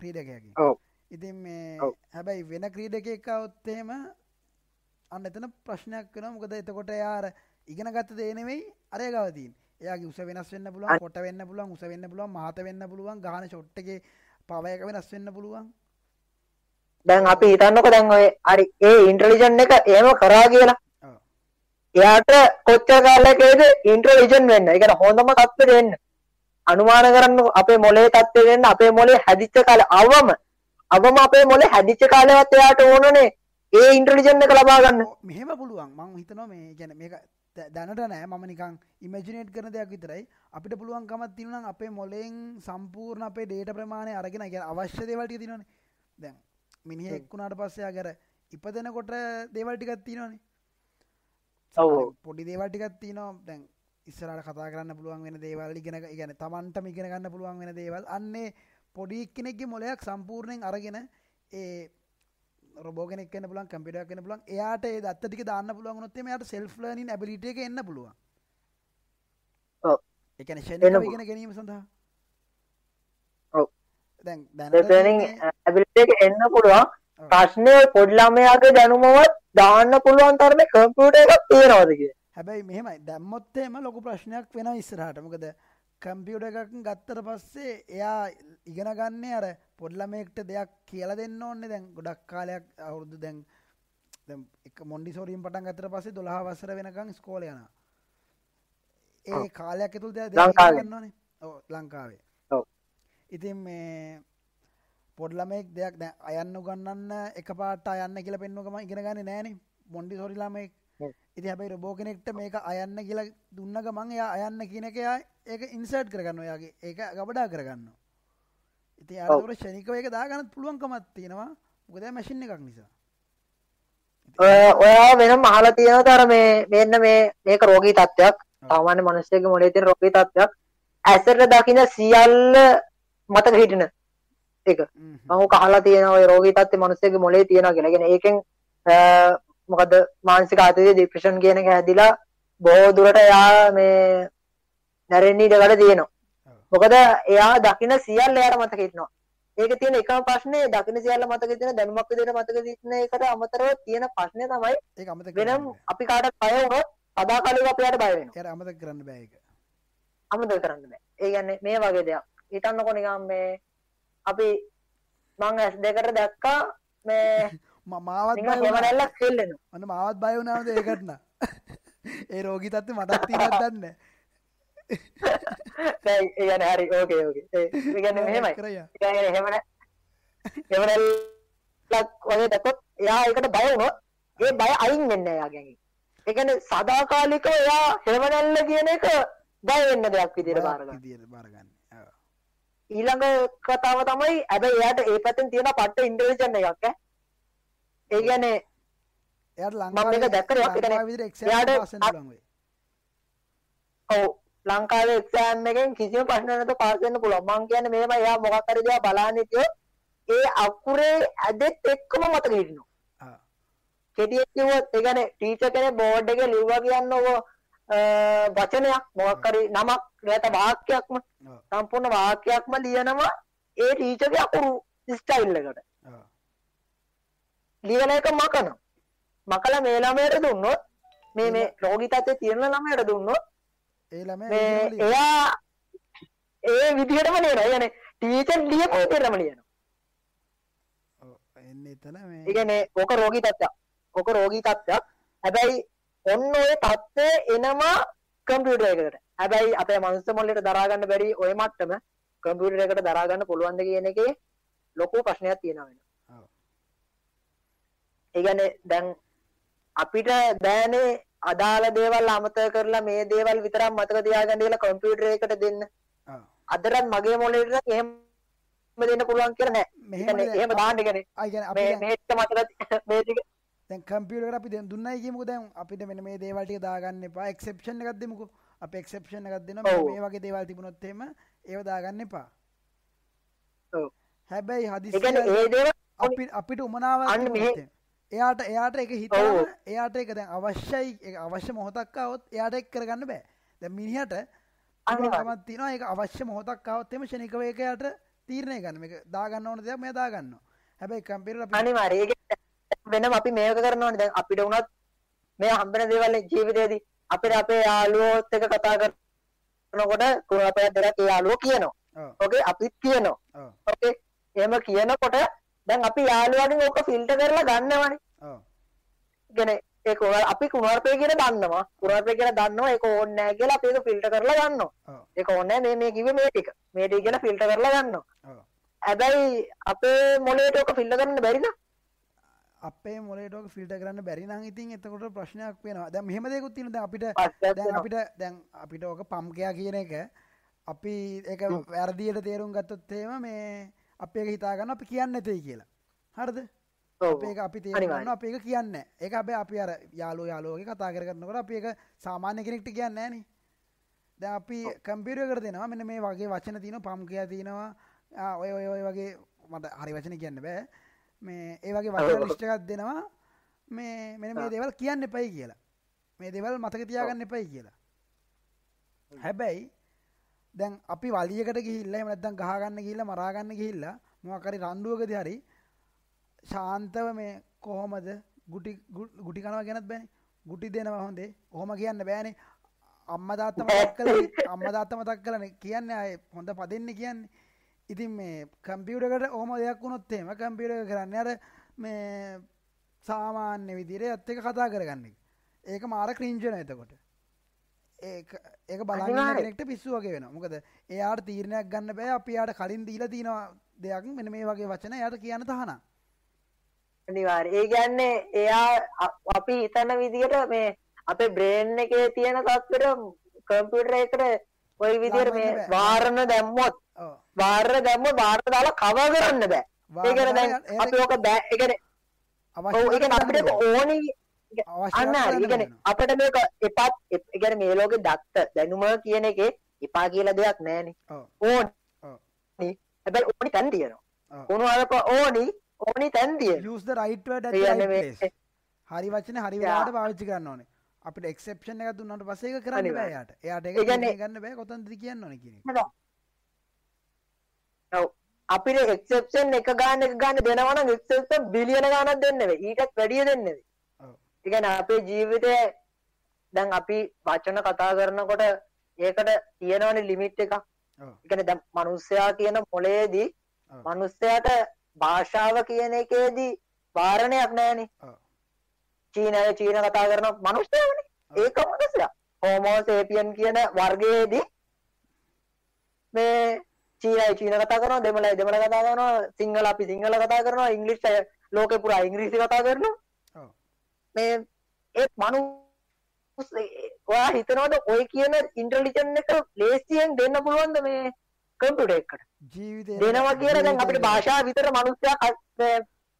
ක්‍රීඩකයකින් ඔව්. ඉතින් මේ ඔව්. හැබැයි වෙන ක්‍රීඩක එකවොත්තේම අන්න එතන ප්‍රශ්නයක් වෙන මොකද එතකොට යාර ඉගෙන ගත්ත දේනෙවෙයි අරය ගවතින් එයාගේ උස වෙනස් වෙන්න පුළුවන් කොට වෙන්න පුළුවන් උස වෙන්න පුළුවන් මහත වෙන්න පුළුවන් ගාන ෂොට්ටගේ පවයක වෙනස් වෙන්න පුළුවන් දැන් අපි හිතන්නකො දැන් ඔය හරි ඒ ඉන්ටෙලිජන්ට් එක එහෙම කරා කියලා. එයාට කොච්චර කාලයකද ඉන්ටෙලිජන්ට් වෙන්න. කියන්නේ හොඳම තත්ත්වෙට එන්න. අනුමාන කරන්න අපේ මොලේ තත්ත්වෙට එන්න අපේ මොලේ හැදිච්ච කාලේ අවම අවම අපේ මොලේ හැදිච්ච කාලෙවත් එයාට ඕනනේ ඒ ඉන්ටෙලිජන්ට් එක ලබා ගන්න. මෙහෙම පුළුවන්. මං හිතනවා මේ ගැන මේක දැනට නෑ. මම නිකං ඉමජිනේට් කරන දෙයක් විතරයි. අපිට පුළුවන්කමත් තිනනම් අපේ මොලෙන් සම්පූර්ණ අපේ ඩේට ප්‍රමාණය අරගෙන ගැ අවශ්‍ය දේවල්ටි තිනවනේ දැන් මිනිහ එක්කුණට පස්සයා ගැර ඉපදෙනකොට දේවල්ටිකත් තිනවනේ ඔව්. පොඩි දේවල්ටිකත් තිනවා දැන් ඉස්සරට කතා කරන්න පුළුවන් වෙන දේවල් ඉගෙන ගැන තමන්ටම ඉගෙන ගන්න පුළුවන් වෙන දේවල්. අන්නේ පොඩි කෙනෙක්ගේ මොලයක් සම්පූර්ණයෙන් අරගෙන ඒ රොබෝගෙනෙක් කන්න පුලන් කම්පිට කන පුලන් එයාට ඒ දත්තටික දාන්න පුළුවන් නොත්තේ යට සෙල්් ලනින් ඇබිලිට එක එන්න පුළුවන්. එකන පුළුවන්. ඉගෙන ගැනීම සඳහා. ඇබිලිට එන්න පුළුවන්. ප්‍රශ්නය පොඩ්ලමයාගේ දැනුමවත් දාන්න පුළුවන් තරම කම්පියට එකක් තියෙනවදක හැබැයි මෙහෙමයි. දැම්මොත්තේම ලොකු ප්‍රශ්නයක් වෙන ඉස්සරහට. මොකද කම්පියුට එකක් ගත්තර පස්සේ එයා ඉගෙන ගන්නේ අර පොඩ්ලමෙක්ට දෙයක් කියල දෙන්න ඕන්නේ දැන් ගොඩක් කාලයක් අවුරුදු දැන් එක මොන්ඩි සෝරීම් පටන් ගතර පස්සේ දොළහ වසර වෙනකං ස්කෝල යන ඒ. කාලයක් ඇතුළ දෙයක් ඕ ලංකාවේ. ඉතින් මේ පොඩ්ලමෙක් දෙයක් දැ අයන්න ගන්නන්න එක පාට අයන්න කියල පෙන්නුවකම ඉගෙන ගන්න නෑන මොන්ඩි සොරිලාමෙක්. ඉති හැබයි රබෝ කෙනෙක්ට මේක අයන්න කියලා දුන්න ගමන් එයා අයන්න කියන එක එයා ඒක ඉන්සර්ට් කරගන්න ඔයාගේ. ඒක ගබඩා කරගන්න. ඉති. අර ෂනිකව එක දාගන්න පුළුවන්කමත් තියෙනවා. ගොද මැසින් එකක් නිසා. ඔයා වෙන මහල තියෙන තර මේ මෙන්න මේ මේක රෝගී තත්ත්වයක්. සාමාන්‍ය මනුස්සයගේ මොලේ තියෙන රෝගී තත්ත්වයක්. ඇසට දකින සියල්ල මතක හිටින එක. මම කහලා තියෙන රෝගී තත්ත්වය මනුස්සයගේ මොලේ කියලා. කියන්නේ ඒකෙන් මොකද මානසික ආතතිය ડિප්‍රෙෂන් කියන එක හැදිලා බොහෝ දුරට එයා මේ නැරෙන්න ඉඩකඩ තියෙනවා. මොකද එයා දකින සියල්ල එයාට මතක හිටිනවා. ඒක තියෙන එකම ප්‍රශ්නේ දකින සියල්ල මතක තියෙන දැනුමක් විදිහට මතක තියෙන එකට අමතරව තියෙන ප්‍රශ්නේ තමයි ඒක වෙනම් අපි කාටත් බය වුණොත් සදාකාලිකව අපිට බය වෙනවා. එයට අමතක කරන්න බෑ එක අමතක කරන්න බෑ. ඒ කියන්නේ මේ වගේ දෙයක්. හිතන්නකො නිකන් මේ අපි මං ඇස් දෙකට දැක්කා මේ ම- මාවත් නිකන් බය වුණා. හෙවණැල්ලක් හෙල්ලෙනවා. ඔන්න මාවත් බය වුණාද ඒකටන ඒ රෝගී තත්ත මටත් තිීනත් දන්න දැන් ඒ කියන්නේ හරි ඕකේ ඕකේ. ඒ ඒ කියන්නේ මෙහෙමයි. කරය ඒ කියන්නේ හෙවණ හෙවණැල්ලක් වගේ දැක්කොත් එයා ඒකට බය වුණොත් ඒ බය අයින් වෙන්නේ. ඒ කියන්නේ සදාකාලිකව එයා හෙවණැල්ල කියන එක බය වෙන්න දෙයක් විදිහට බාර ගන්නවා. විදියට බාරගන්න. ඊළඟ කතාව තමයි හැබැයි එයාට ඒ පැත්තෙන් තියෙන පට්ට ඉන්ටෙලිජන්ට් එකක්. ඒ කියන්නේ එයාට? ඒ කියන්නේ ලංකාවිදිර එක්ෂන් එයාට පාසන්න පුළුවන් වෙයි ඔව් ලංකාවේ එක්සෑම් එකෙන් කිසිම ප්‍රශ්න නැතුව පාස් වෙන්න පුළුවන්. මං කියන්නේ මෙහෙම එයා මොකක් හරි දේවල් බලන්න හිටියොත් ඒ අකුරේ ඇදෙත් එක්කම මතක හිටිනවා. ආ. කෙටියෙන් කිව්වොත් ඒ කියන්නේ ටීචර් කෙනෙක් බෝඩ් එකේ ලිව්වා කියන්නේ ඔය වචනයක් මොකක් හරි නමක් නැත්නම් වාක්‍යයක්ම. සම්පූර්ණ වාක්‍යයක්ම ලියනවා ඒ ටීචර්ගේ අකුරු ස්ටයිල් එකට. ඔව්. ලියන එක මකන. මකලා මේ ළමයට දුන්නොත් මේ මේ රෝගී තත්ත්වයේ තියෙන ළමයට දුන්නොත් ඒ ළමයා මේ ඉගෙනම ලියනවා. එයා ඒ විදිහටම ලියනවා. يعني ටීචර් ලියපු විදිහටම ලියනවා. ඔව්. එන්න එතන මේ ඒ කියන්නේ ඕක රෝගී තත්ත්වයක්. ඕක රෝගී තත්ත්වයක්. හැබැයි ඔන්න ඔය තත්ත්වය එනවා කම්පියුටර් එකකට. හැබැයි අපේ මනුස්ස මොළයට දරා ගන්න බැරි ඔය මට්ටම කම්පියුටර් එකකට දරා ගන්න පුළුවන්ද කියන එකේ ලොකු ප්‍රශ්නයක් තියෙනවා වෙනවා. ඒ කියන්නේ දැන් අපිට බෑනේ අදාළ දේවල් අමතක කරලා මේ දේවල් විතරක් මතක තියාගන්න කියලා කම්පියුටර් එකට දෙන්න. ඔව්. අදටත් මගේ මොළේට එහෙම දෙන්න පුළුවන් කියලා නෑ. මෙහෙම එහෙම දාන්න කියන්නේ ආ කියන්නේ අපි මේ දැන් මේ ටික මතක මේ ටික දැන් කම්පියුටර් අපි දැන් දුන්නයි කියමුකෝ දැන් අපිට මෙන්න මේ දේවල් ටික දාගන්න එපා එක්සෙප්ෂන් එකක් දෙමුකෝ අපි එක්සෙප්ෂන් එකක් දෙනවා. මේ වගේ දේවල් තිබුණොත් එහෙම ඒව දාගන්න එපා ඔව්. හැබැයි ඒ කියන්නේ හදිස්සිය ඒ දේවල් අපි අපිට උමනාවක් අන්න මෙහෙ-. එයාට එයාට එක හිත එයාට එක දැන් අවශ්‍යයි අවශ්‍ය මොහොතක්කාවත් එයාට එක් කරගන්න බෑ. දැ මිනිහට අමත් තින එක අවශ්‍ය මොහොතක්කාවත් එම ෂණිකවයකයට තීරණය ගන්න. එක දාගන්න ඕන දෙයක් මේ දාගන්න හැබැයි කම්පිර අනිවාරය වෙන අපි මේක කරනවාන දැන් අපිට වුණත් මේ හම්බෙන දේවල්ල ජීවිතයේදී අපිට අපේ යාලුවෝත් එක කතා කරනකොට කුණ අපයක් දෙරක් යාලුවෝ කියනවා. ඕකේ අපිත් කියනවා. ඕකේ එහෙම කියනකොට දැන් අපි යාළුවාගෙන් ඕක ෆිල්ටර් කරලා ගන්නවනේ. ඔව් කියන්නේ ඒක අපි කුණාර්පය කියන දන්නවා. කුණාර්පය කියන දන්නවා ඒක ඕනේ නැහැ කියලා අපි ඒක ෆිල්ටර් කරලා ගන්නවා. ඒක ඕනේ මේ මේ කිව්වේ මේ ටික. මේ ටික කියලා ෆිල්ටර් කරලා ගන්නවා. ඔව් හැබැයි අපේ මොලේට ඕක ෆිල්ටර් කරන්න බැරි නම් අපේ මොලේටෝක ෆිල්ට කරන්න බැරි නම් ඉතින් එතකොට ප්‍රශ්නයක් වෙනවා දැන් මෙහෙම දෙකුත් තියෙනවා දැන් අපිට දැන්. අපිට දැන් අපිට ඕක පම්කයා කියන එක අපි ඒක වැරදියට තේරුම් ගත්තොත් එහෙම මේ අපි හිතාගන්න අපි කියන්න නැතේ කියලා. හරිද. අපි ඒක අපි. ගන්න අපි ඒක කියන්නේ. ඒක හැබැයි අපි අර යාළුවෝ යාළුවෝගේ කතා කර කරනකොට අපි ඒක සාමාන්‍ය කෙනෙක්ට කියන්නේ නැහනේ දැන් අපි කම්පියුටර් එකට දෙනවා. මෙන්න මේ වගේ වචන තියෙනවා පම්කයා තියෙනවා. ආ, ඔය ඔය ඔය වගේ මට හරි වචන කියන්න බෑ. මේ ඒ වගේ වචන එකක් දෙනවා. මේ මෙන්න මේ දේවල් කියන්න එපයි කියලා. මේ දේවල් මතක තියාගන්න එපයි කියලා. හැබැයි දැන් අපි වලියකට ගිහිල්ල මනත්තන් ගහගන්න ගිල්ල මරාගන්න ගිහිල්ල මොකරි රන්දුවකද හරි ශාන්තව මේ කොහොමද ගුටි ගුටි කනව ගැනත් බැන. ගුටි දෙනවා හොඳේ. හොම කියන්න බෑනේ. අම්ම දාත්තම කල අම්ම දාත්තම තක් කලන කියන්න අය හොඳ පදන්න කියන්නේ. ඉතින් මේ කම්පියුටකට ඕම දෙයක් වුණොත්තේම කම්පියුට කරන්න අර මේ සාමාන්‍ය විදිරේ ඇත්ත එක කතා කරගන්න ඒක මාර ක්‍රීංජන එතකොට. ඒක බලන්නනෙක්ට පිස්සු වගේ වෙන මොකද එයාට තීරණයක් ගන්න බෑ. අපි යාට කලින් දීලා තියෙනවා දෙයක්. මෙන මේ වගේ වචන යට කියන්න තහනා අනිවාර්ය ඒ කියන්නේ එයා අපි හිතන විදිහට මේ අපේ බ්‍රේන් එකේ තියෙන තත්ත්වෙට කම්පියුටර් එකට ওই විදිහට මේ වාරණ දැම්මොත් වාරණ දැම්මොත් වාරණ දාලා කවර් කරන්න බෑ. ඒ කියන්නේ දැන් අපි ඔක බෑ. ඒ කියන්නේ ඔව් ඒ කියන්නේ අපිට ඕනි අන්න කියන්නේ අපිට මේක එපත් කියන්නේ මේ ලෝකේ දත්ත දැනුම කියන එකේ එපා කියලා දෙයක් නෑනේ ඕනි. හැබැයි ඕනි තැන් තියෙනවා. උණු අරක ඕනි ඕනි තැන්දිය යස් රයිට්වට හරි වචන හරි වාට පාවිච්චි කරන්න ඕනේ. අපිට එක්සප්ෂන් එක දුන්නට පසේ කරන්න යාට. එයාට ගන්න ගන්න බෑ කොතන්ද කියන්න ඕන කිය අපිට එක්සප්ෂන් එක ගාන එක ගන්න දෙනවන එක්සප් බිලියන ගානක් දෙන්නවේ ඊටත් වැඩිය දෙන්නද ඉගැන අපේ ජීවිතය දැන් අපි වචන කතා කරනකොට ඒකට තියෙනවන ලිමිට් එක එකන දැ මනුස්සයා කියන මොලේදී මනුස්සයට භාෂාව කියන එකේදී වාරණයක් නෑනේ චීනය චීන කතා කරන මනුෂ්‍යයවන ඒක මනසය හෝමෝසේපියන් කියන වර්ගයේදී මේ චීනයි චීන කතා කරන දෙමලයි දෙමල කතා කරන සිංහල අපි සිංහල කතා කරනවා ඉංග්‍රිෂ්ය ලෝක පුරා ඉංග්‍රීසි කතා කරනවා මේ ඒ මනු ඔයා හිතනවද ඔය කියන ඉන්ටලිජන් එක ලේසියෙන් දෙන්න පුළුවන්ද මේ කම්පියුටර් එකට ජීවිතේ දෙනවා කියලා දැන් අපිට භාෂාව විතර මිනිස්සයා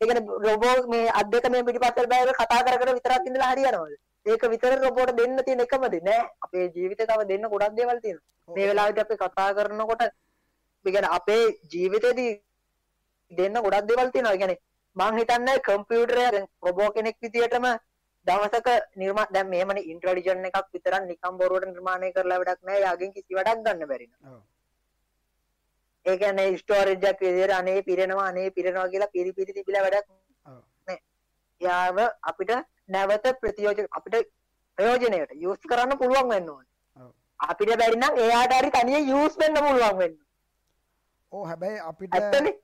ඒ කියන්නේ රොබෝ මේ අත් දෙක මේ පිටිපස්සට බෑව කතා කර කර විතරක් ඉඳලා හරියනවද? ඒක විතර රොබෝට දෙන්න තියෙන එකම දේ නෑ. අපේ ජීවිතේ තව දෙන්න ගොඩක් දේවල් තියෙනවා. මේ වෙලාවට අපි කතා කරනකොට ඒ කියන්නේ අපේ ජීවිතේදී දෙන්න ගොඩක් දේවල් තියෙනවා. කියන්නේ මං හිතන්නේ කම්පියුටරය රොබෝ කෙනෙක් විදියටම දවසක නිර්මා දැන් මෙහෙමනේ ඉන්ටෙලිජන්ට් එකක් විතරක් නිකම් බොරුවට නිර්මාණය කරලා වැඩක් නෑ. යාගෙන් කිසි වැඩක් ගන්න බැරි නෝ. ඒ කියන්නේ ස්ටෝරේජ් එකක් විදිහට අනේ පිරෙනවා අනේ පිරෙනවා කියලා පිරි පිරි තිබිලා වැඩක් නෑ. යාව අපිට නැවත ප්‍රතියෝජන අපිට ප්‍රයෝජනයට යූස් කරන්න පුළුවන් වෙන්න ඕනේ. අපිට බැරි නම් එයාට හරි තනියෙන් යූස් වෙන්න පුළුවන් වෙන්න. ඕ හැබැයි අපිට ඇත්තනේ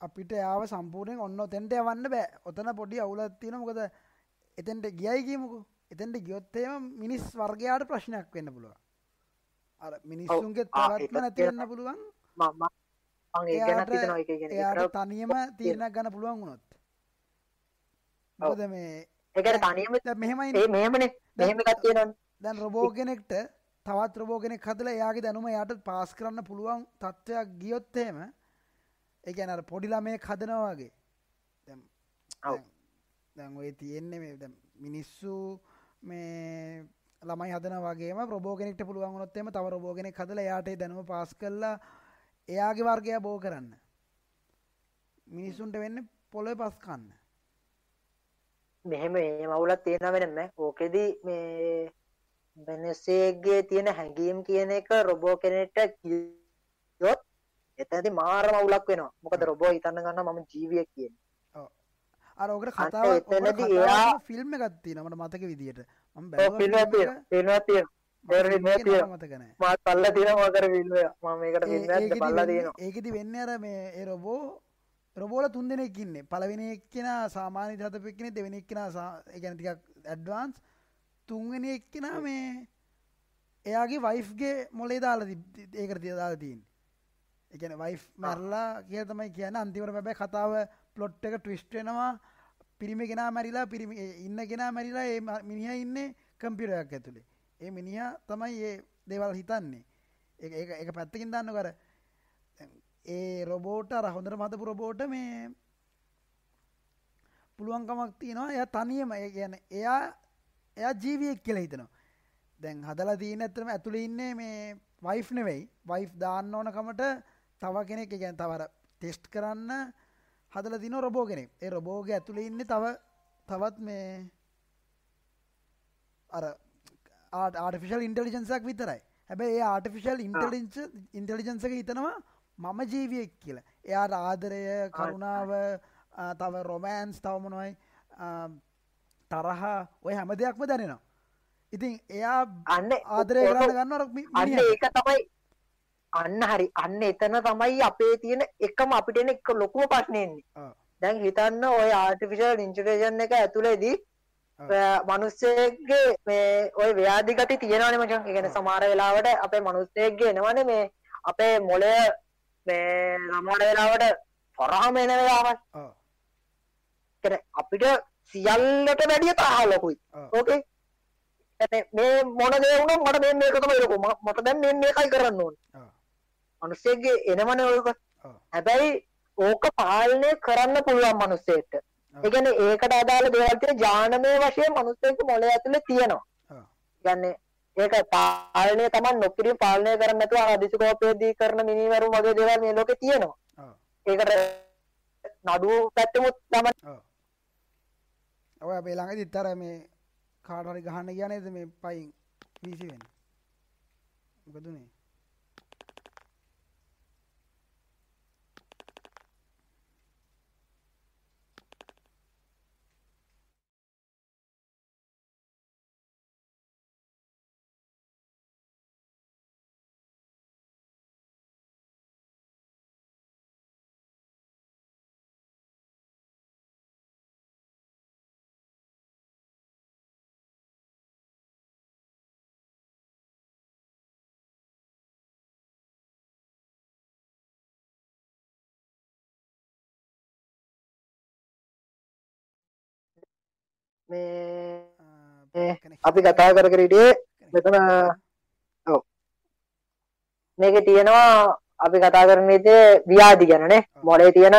අපිට යාව සම්පූර්ණයෙන් ඔන්න ඔතෙන්ට යවන්න බෑ. ඔතන පොඩි අවුලක් තියෙනවා. මොකද එතෙන්ට ගියයි කියමුකෝ. එතෙන්ට ගියොත් එහෙම මිනිස් වර්ගයාට ප්‍රශ්නයක් වෙන්න පුළුවන්. අර මිනිස්සුන්ගේ පැවැත්ම නැති වෙන්න පුළුවන්. එයාට තනියම තීරණයක් ගන්න පුළුවන් වුණොත් මොකද මේ ඒකට තනියම මෙහෙමයි මෙහෙමනේ මෙහෙම එකක් තියෙනවනේ දැන් රොබෝ කෙනෙක්ට තවත් රොබෝ කෙනෙක් හදලා එයාගේ දැනුම එයාට පාස් කරන්න පුළුවන් තත්ත්වයක් ගියොත් එහෙම ඒ කියන්නේ අර පොඩි ළමයෙක් හදනවා වගේ. දැන්. දැන් ඔය තියෙන්නේ මේ දැන් මිනිස්සු මේ ළමයි හදන වගේම රොබෝ කෙනෙක්ට පුළුවන් වුණොත් එහෙම තව රොබෝ කෙනෙක් හදලා එයාට ඒ දැනුම පාස් කරලා එයාගේ වර්ගය බෝ කරන්න. මිනිස්සුන්ට වෙන්න පොළොව පස් කන්න. මෙහෙම මේ මවුලක් තියෙනවා වෙනම. ඕකෙදි මේ වෙනසේගේ තියෙන හැඟීම් කියන එක රොබෝ කෙනෙක්ට කියොත් එතනදී මාර මවුලක් වෙනවා? මොකද රොබෝ හිතන්න ගන්නවා මම ජීවියෙක් කියන්නේ. අර ඔකට කතාව එතනදී එයා- ෆිල්ම් එකක් තියෙනවා මට මතක විදියට. මම ඔව් ෆිල්ම් එකක් තියෙනවා. එකක් තියෙනවා. මාත් පල්ලා තියෙනවා මතර ෆිල්ම් එක. මම මේකට එකක් පල්ලා තියෙනවා. ඒකති වෙන්න අර මේ ඒ රොබෝ රොබෝල තුන් දෙනෙක් ඉන්නේ. පළවෙනි එක්කෙන සාමාන්‍ය හතපු එක්කෙනෙක් දෙවෙනි එක්කෙනා සා- ඒ කියන්නේ ටිකක් ඇඩ්වාන්ස් තුන්වෙනි එක්කෙනා මේ එයාගේ වයිෆ්ගේ මොලේ දාලා ඒකට තිය දාලා ඒ කියන්නේ වයිෆ් මැරලා කියලා තමයි කියන්නේ. අන්තිමට හැබැයි කතාව ප්ලොට් එක ට්විස්ට් වෙනවා. පිරිමි කෙනා මැරිලා පිරිමි ඒ ඉන්න කෙනා මැරිලා ඒ මිනිහා ඉන්නේ කම්පියුටර් එකක් ඇතුලේ. ඒ මිනිහා තමයි ඒ දේවල් හිතන්නේ. ඒක පැත්තකින් දාන්නකො අර. ඒ රොබෝට අර හොඳට මතපු රොබෝට මේ පුළුවන්කමක් තියෙනවා. එයා තනියම ඒ කියන්නේ එයා එයා ජීවියෙක් කියලා හිතනවා. දැන් හදලා තියෙන ඇත්තටම ඇතුලේ ඉන්නේ මේ වයිෆ් නෙවෙයි. වයිෆ් දාන්න ඕන කමට තව කෙනෙක් ඒ කියන්නේ තව අර ටෙස්ට් කරන්න හදලා තියෙන රොබෝ කෙනෙක්. ඒ රොබෝගේ ඇතුලේ ඉන්නේ තව තවත් මේ අර ආර්ටිෆිෂල් ඉන්ටෙලිජන්ස් එකක් විතරයි. හැබැයි ඒ ආටිෆිශල් ඉන්ටලිංච ඉන්ටලිජන්සක හිතනවා මම ජීවියෙක් කියලා. එයාට ආදරය කරුණාව තව රොමෑන්ස් තවමනොයි තරහ ඔය හැම දෙයක්ම දැනෙනවා. ඉතින් එයා අන්න ආදරය කරන්න ගන්න අන්න ඒක තමයි අන්න හරි. අන්න එතන තමයි අපේ තියෙන එකම අපිට එන එක ලොකුම ප්‍රශ්නයන්නේ දැන් හිතන්න ඔය ආර්ටිෆිශල් ඉන්ටරේෂන් එක ඇතුළේදී මනුස්සයගේ මේ ඔය ව්‍යාධි ගති තියෙනවනේ මචං. ඒ කියන්නේ සමහර වෙලාවට අපේ මනුස්සයෙක්ගේ එනවනේ මේ අපේ මොළය මේ සමහර වෙලාවට තරහම එන වෙලාවක් කියන්නේ අපිට සියල්ලට වැඩිය තරහ ලොකුයි. ඕකේ මේ මොන දේ වුණත් මට මේ මේක තමයි ලොකු මට දැන් මේ මේකයි කරන්න ඕනේ මනුස්සයෙක්ගේ එනවනේ ඔයක. හැබැයි ඕක පාලනය කරන්න පුළුවන් මනුස්සයෙක්ට ඒ කියන්නේ ඒකට අදාළ දේවල් තියෙන ඥානමය වශයෙන් මනුස්සයෙක් මොළය ඇතුලේ තියෙනවා. කියන්නේ ඒක පාලනය තමයි නොකිරීම පාලනය කරන්න නැතුව අදිසිකෝපයේදී කරන මිනිවරුන් වගේ දේවල් මේ ලෝකේ තියෙනවා. ඒකට නඩුව පැත්තෙමුත් තමයි ඔය අපේ ළඟ දිත්තර මේ කාටරි ගහන්න කියනේද මේ පයින් වීසිවෙන් මොකදුනේ මේ අපි කතා කර කර හිටියේ මෙතන ඔව්. මේකේ තියෙනවා අපි කතා කරන විදිහේ ව්‍යාධි ගැනනේ මොලේ තියෙන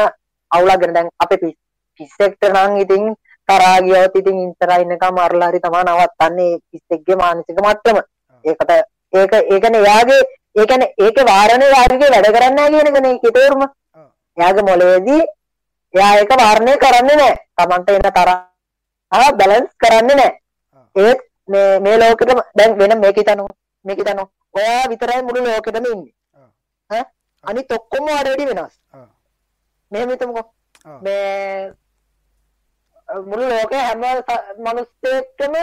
අවුලක් ගැන. දැන් අපේ පිස්සෙක්ට නම් ඉතින් තරහා ගියොත් ඉතින් ඉන්ටරා ඉන්නකම අරලා හරි තමයි නවත්තන්නේ පිස්සෙක්ගේ මානසික මට්ටම. ඒකට ඒක ඒ කියන්නේ එයාගේ ඒ කියන්නේ ඒකේ වාරණේ වාර්ගයේ වැඩ කරන්නේ නැහැ කියන එකනේ ඒකේ තේරුම. එයාගේ මොලේදී එයා ඒක වාරණය කරන්නේ නැහැ. Tamanට එන තරහ බැලන්ස් කරන්නේ නැහැ. ඒත් මේ මේ ලෝකෙටම දැන් වෙන මේක හිතනවා මේක හිතනවා ඔයා විතරයි මුළු ලෝකෙටම ඉන්නේ. ඈ? අනිත් ඔක්කොම වැඩි වෙනස්. මෙහෙම හිතමුකෝ. මේ මුළු ලෝකේ හැම මිනිස්සෙක්ටම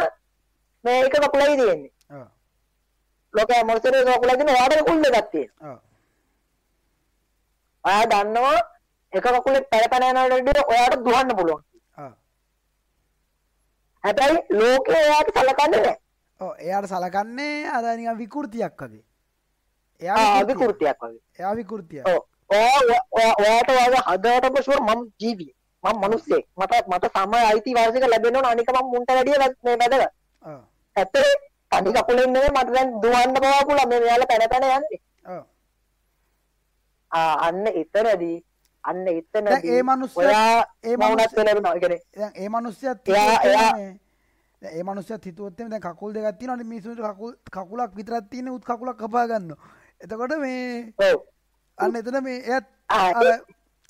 මේ එක කකුලයි තියෙන්නේ. ලෝකයේ මිනිස්සුන්ගේ කකුලයි තියෙන ඔයාට කකුල් දෙකක් තියෙනවා. ඔයා දන්නවා එක කකුලේ පැන පැන යනවට වඩා ඔයාට දුවන්න පුළුවන් හැබැයි ලෝකේ ඔයාට සලකන්නේ නැහැ. ඕ එයාට සලකන්නේ අදනික විකෘතියක් වගේ. එයා. විකෘතියක්. වගේ. එයා විකෘතිය ඔව්. ඔයා ඔයා- ඔයාට වගේ හදවතම ෂුවර් මම ජීවියෙක් මම මිනිස්සෙක්. මට මට සම අයිති වාසික ලැබෙන්න ඕන. අනික මම මුන්ට වැඩිය මේ වැදගත්. ඔව්. ඇත්තට තනි කකුලෙන් නෙමෙයි මට දැන් දුවන්න බව පුළුවන් මේ මෙයාලා පැන පැන යන්නේ. ඔව්. ආ අන්න එතනදී අන්න දැන් එතනදී ඒ මනුස්සයා- ඒ මවුනත් මනුස්සයා- වෙලනවා ඒ කියන්නේ ඒ මනුස්සයත් එයා- ඒ මනුස්සයත් හිතුවොත් එහෙම දැන් කකුල් දෙකක් තියෙනවනේ මිනිස්සුන්ට කකුල් කකුලක් විතරක් තියෙන උත් කකුලක් කපා ගන්නවා එතකොට මේ අන්න එතන මේ එයත්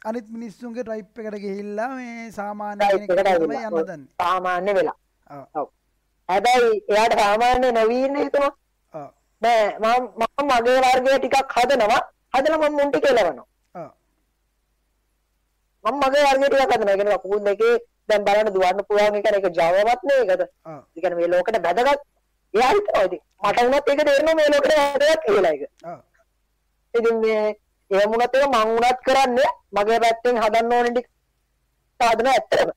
අනිත් මිනිස්සුන්ගේ ට්‍රයිප් එකට ගිහිල්ලා මේ සාමාන්‍ය Type කෙනෙක් එකට තමයි. යන්න ඔව්. දන්නේ සාමාන්‍ය වෙලා ඔව්. හැබැයි එයාට සාමාන්‍ය නොවී ඉන්න හිතනවා. නෑ මම මගේ වර්ගය ටිකක් හදනවා හදලා මම මුන්ට කෙලවනවා. මම මගේ වර්ගය ටිකක් හදනවා. ඒ කියන්නේ කකුල් දෙකේ දැන් බලන්න දුවන්න පුළුවන් එක එක ජවවත් නේ ඒකද. ඒ කියන්නේ මේ ලෝකෙට වැදගත් එයා හිතනවා ඉතින් මට වුණත් ඒක තේරෙනවා මේ ලෝකෙට වැදගත් කියලා ඒක. ඉතින් මේ එහෙම වුණත් ඒක මං වුණත් කරන්නේ මගේ පැත්තෙන් හදන්න ඕනේ ටික හදන ඇත්තටම.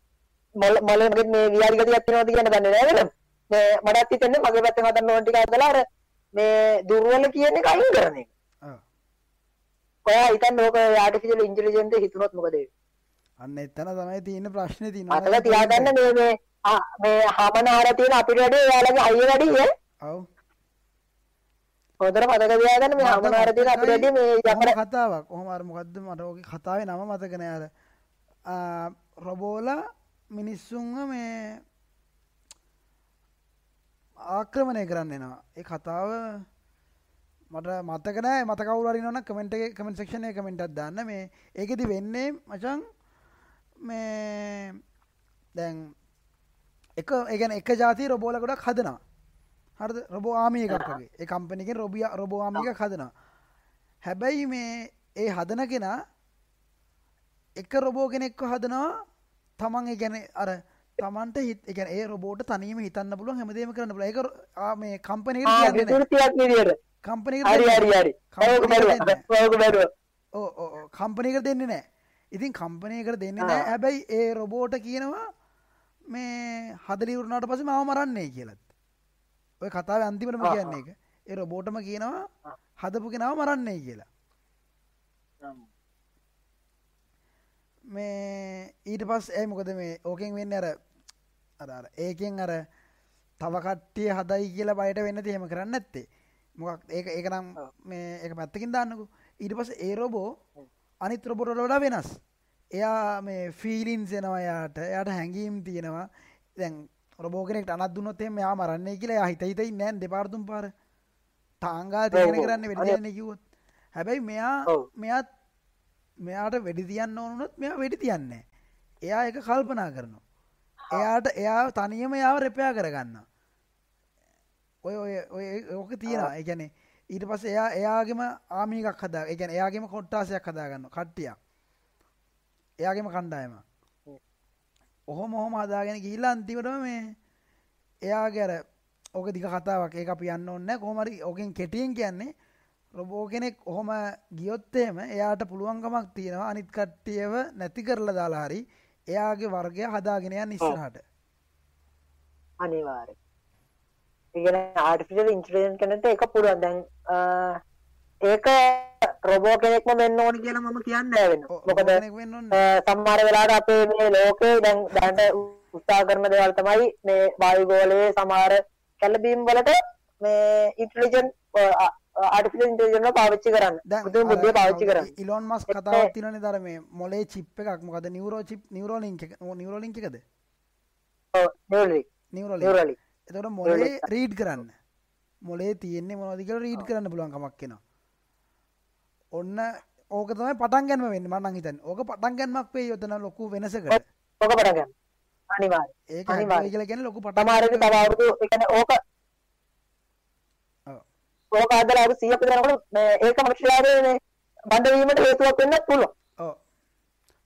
මල මල මගේ මේ විහාරි ගතියක් තියෙනවද කියන දන්නේ නැහැ නේද? මේ මටත් හිතෙන්නේ මගේ පැත්තෙන් හදන්න ඕනේ ටික හදලා අර මේ දුර්වල කියන එක අයින් කරන එක. ඔයා හිතන්නේ ඕක ආටිෆිෂල් ඉන්ටෙලිජන්ස් හිතුනොත් මොකද වෙන්නේ අන්න එතන තමයි තියෙන ප්‍රශ්නේ තියෙනවා. මතක තියාගන්න මේ මේ මේ හමනහර තියෙන අපිට වැඩි එයාලගේ හයිය වැඩි ඔව්. හොඳට මතක තියාගන්න මේ හමනහර තියෙන අපිට වැඩි මේ යකඩ කතාවක්. කොහොම අර මොකද්ද? මට ඕකේ කතාවේ නම මතක නෑ අර. රොබෝලා මිනිස්සුන්ව මේ ආක්‍රමණය කරන්න එනවා. ඒ කතාව මට මතක නෑ. මත කවුරු හරි ඉන්නවනම් කමෙන්ට් එකේ කමෙන්ට් සෙක්ෂන් එකේ කමෙන්ට් එකක් දාන්න. මේ ඒකෙදි වෙන්නේ මචං මේ දැන් එක ඒ කියන්නේ එක જાතිය රොබෝලා ගොඩක් හදනවා. හරද? රොබෝ ආමිය එකක්ගේ ඒ කම්පනිකෙන් රොබිය රොබෝආමික හදනවා. හැබැයි මේ ඒ හදන කෙනා එක රොබෝ කෙනෙක්ව හදනවා. තමන් ඒ ගැන අර තමන්ට හිත් එක ඒ රොබෝට තනීම හිතන්න පුළුවන් හැමදේම කරන්න බල එක මේ බැලුවා. ඔව් බැලුවා ඕ කම්පනයකට දෙන්න නෑ ඉතින් කම්පනයකට දෙන්න නෑ හැබැයි ඒ රොබෝට කියනවා මේ හදලිවරුණට පස මාව මරන්නේ කියලත් ඔය කතාව අන්තිමටම කියන්නේ එක ඒ රොබෝටම කියනවා හදපු කෙනාව මරන්නේ කියලා. මේ ඊට පස් ඇයි මොකද මේ ඕකෙන් වෙන්න අර අර ඒකෙන් අර තව කට්ටිය හදයි කියලා බයට වෙන්න එහෙම කරන්න ඇත්තේ මොකක් ඒක ඒකනම් මේ එක පැත්තකින් දාන්නකු. ඊට පස ඒ රොබෝ අනිත් රොබොටට වඩා වෙනස්. එයා මේ ෆීලින්ස් එනවා යාට එයට හැඟීම් තියෙනවා. දැන් රොබෝගෙනෙක් අනත් දුන්නොත් එහෙම එයා මරන්නේ කියලා එයා හිත හිත ඉන්නේ නැහැ දෙපාරතුන් පාර. තාංගා තේරෙන කරන්න වෙඩි තියන්න කිව්වොත්. හැබැයි මෙයා මෙයාත් මෙයාට වෙඩි තියන්න ඕනුනොත් මෙයා වෙඩි තියන්නේ එයා එක කල්පනා කරනවා. එයාට එයා තනියම යාව රෙපයා කරගන්න ඔය ඔය ඔය ඕක තියෙනවා. ඒ කියන්නේ ඊට පස්සේ එයා එයාගේම ආමිකක් හදා ඒ කියන්නේ එයාගේම කොට්ටාසයක් හදාගන්න. කට්ටියක්. එයාගේම කණ්ඩායම. ඔහොම ඔහොම හදාගෙන ගිහිල්ලා අන්තිමටම මේ එයාගේ අර ඕක දිග කතාවක්. ඒක අපි යන්න කොහොම හරි ඕකෙන් කෙටියෙන් කියන්නේ රොබෝ කෙනෙක් ඔහොම ගියොත් එහෙම එයාට පුළුවන්කමක් තියෙනවා අනිත් කට්ටියව නැති කරලා දාලා හරි එයාගේ වර්ගය හදාගෙන යන්න ඉස්සරහට. අනිවාර්යයෙන් ඉගෙන ආටිෆිෂල් ඉන්ටලිජන්ස් කෙනෙක්ට ඒක පුළුවන්. දැන් ඒක රොබෝ කෙනෙක්ම වෙන්න ඕනි කියලා මම කියන්නේ වෙන මොකද සමහර වෙලාවට අපේ මේ ලෝකේ දැන් දැනට උත්සාහ කරන දේවල් තමයි මේ වායුගෝලයේ සමහර කැළඹීම් වලට මේ ඉන්ටලිජන්ට් ආටිෆිෂල් ඉන්ටලිජන්ස් පාවිච්චි කරන්න. බුදුන් බුද්ධිය පාවිච්චි කරන්න. ඉලොන් මස් කතාවක් තියෙනනේ දර මේ මොලේ චිප් එකක්? මොකද නියුරෝ චිප් නියුරෝ ලින්ක් එක නියුරෝ ලින්ක් එකද? ඔව් නියුරෝ නියුරෝ ලින්ක් එතකොට මොලේ රීඩ් කරන්න. මොලේ තියෙන්නේ මොනවද කියලා රීඩ් කරන්න පුළුවන් කමක් වෙනවා ඔන්න ඕක තමයි පටන් ගැනීම වෙන්නේ. මම නම් හිතන්නේ. ඕක පටන් ගැනීමක් වෙයි යොතන ලොකු වෙනසකට. ඕක පටන් ගන්න. අනිවාර්යයෙන් ඒක අනිවාර්යයෙන් කියලා කියන්නේ ලොකු පටන් තමාරේ තව අවුරුදු ඒ කියන්නේ ඕක ඕක අදලා අවුරුදු 100ක් විතර යනකොට මේ ඒක මනුෂ්‍යයාගේ මේ බඳ වීමට හේතුවක් වෙන්නත් පුළුවන්. ඔව්.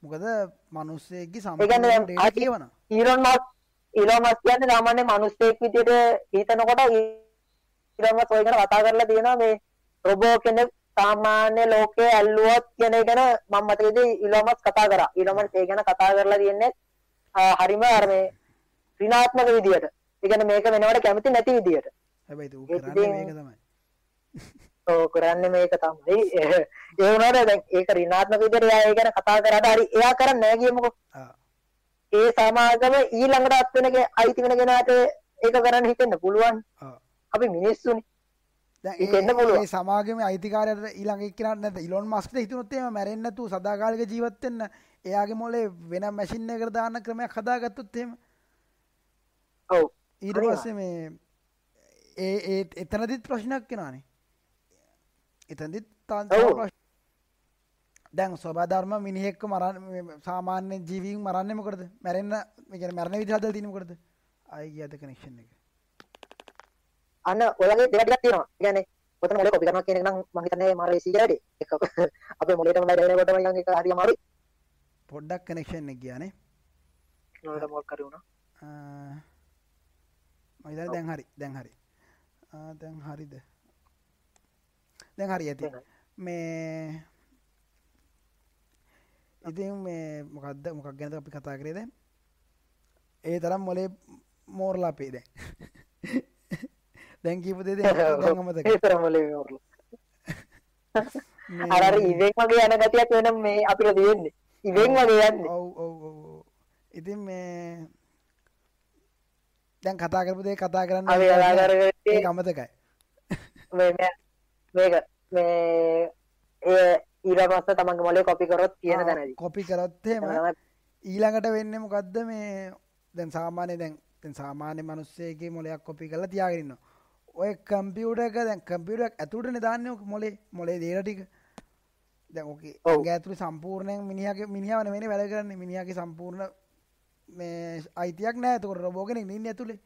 මොකද මිනිස්සෙක්ගේ සම්පූර්ණ ඩේටා කියවනවා. ඊලොන් මස්ක් ඊලොන් මස්ක් කියන්නේ සාමාන්‍ය මිනිස්සෙක් විදියට හිතනකොට ඊලොන් මස්ක් ඔය ගැන කතා කරලා තියෙනවා මේ රොබෝ කෙනෙක් සාමාන්‍ය ලෝකයේ ඇල්ලුවොත් කියන එක ගැන මම මතකදී ඊලොන් මස්ක් කතා කරා. ඊලොන් මස්ක් ඒ ගැන කතා කරලා තියෙන්නේ හරිම අර මේ ඍණාත්මක විදියට. ඒ කියන්නේ මේක වෙනවට කැමති නැති විදියට. හැබැයි ඌ කරන්නේ මේක තමයි. ඔව් කරන්නේ මේක තමයි. ඒ වුණාට දැන් ඒක ඍණාත්මක විදියට එයා ඒ ගැන කතා කරාට හරි එයා කරන්නේ නැහැ කියමුකෝ ඒ සමාගම ඊළඟට අත් වෙන අයිති වෙන කෙනාට ඒක කරන්න හිතෙන්න පුළුවන්. අපි මිනිස්සුනේ. ඒ සමාගම අයිතිකාරයට ඊළඟ එක්කෙනාට නැත්නම් ඉලොන් මස්ක්ට හිතුනොත් එහෙම මැරෙන්නේ නැතුව සදාකාලික ජීවත් වෙන්න එයාගේ මොලේ වෙන මැෂින් එකකට දාන්න ක්‍රමයක් හදාගත්තොත් එහෙම. ඔව්. ඊට පස්සේ මේ ඒ ඒ එතනදිත් ප්‍රශ්නයක් වෙනවානේ එතනදිත් තාන්ත්‍රික දැන් ස්වභාධර්ම මිනිහෙක්ක මරන්න සාමාන්‍ය ජීවීන් මරන්නේ මොකටද මැරෙන්න මේ කියන්නේ මරණ විදිහ හදලා තියෙන්නේ මොකටද ආයි ගියද කනෙක්ෂන් එක අන්න ඔයගේ දෙයක් ටිකක් තියෙනවා. කියන්නේ ඔතන මොලේ කොපි කරනවා කියන එක නම් මම හිතන්නේ මාර ඒසි කියලා වැඩි. ඒක අපේ මොලේටම දැනෙනකොට මම ඒක හරි අමාරුයි. පොඩ්ඩක් කනෙක්ෂන් එක ගියානේ. නෝට මොකක් කර වුණා. මම හිතන්නේ දැන් හරි. දැන් හරි. දැන් හරිද? දැන් හරි ඇති. මේ ඉතින් මේ මොකක්ද මොකක් ගැනද අපි කතා කරේ දැන්? ඒ තරම් මොලේ මෝරලා අපේ දැන්. දැන් කියපු දේ අමතක. අර ඉවෙන් වගේ යන ගතියක් වෙන මේ අපිට තියෙන්නේ. ඉවෙන් වගේ යන්නේ. ඉතින් මේ දැන් කතා කරපු දේ කතා කරන්න අමතකයි. මේක මේ ඒ ඊළඟට තමන්ගේ මොලේ කොපි කරොත් තියෙන තැනදී. කොපි කරොත් එහෙම ඊළඟට වෙන්නේ මොකද්ද මේ දැන් සාමාන්‍ය දැන් දැන් සාමාන්‍ය මිනිස්සෙගේ මොලයක් කොපි කරලා තියාගෙන ඉන්නවා. ඔය කම්පියුටර් එක දැන් ඇතුළටනේ දාන්නේ ඔක මොලේ මොලේ දේට ටික. දැන් ඕකේ ඇඟ ඇතුලේ සම්පූර්ණයෙන් මිනිහාගේ මිනිහව නෙමෙයි වැඩ කරන්නේ මිනිහාගේ සම්පූර්ණ මේ අයිතියක් නැහැ. එතකොට රොබෝ කෙනෙක් ඉන්නේ ඇතුලේ.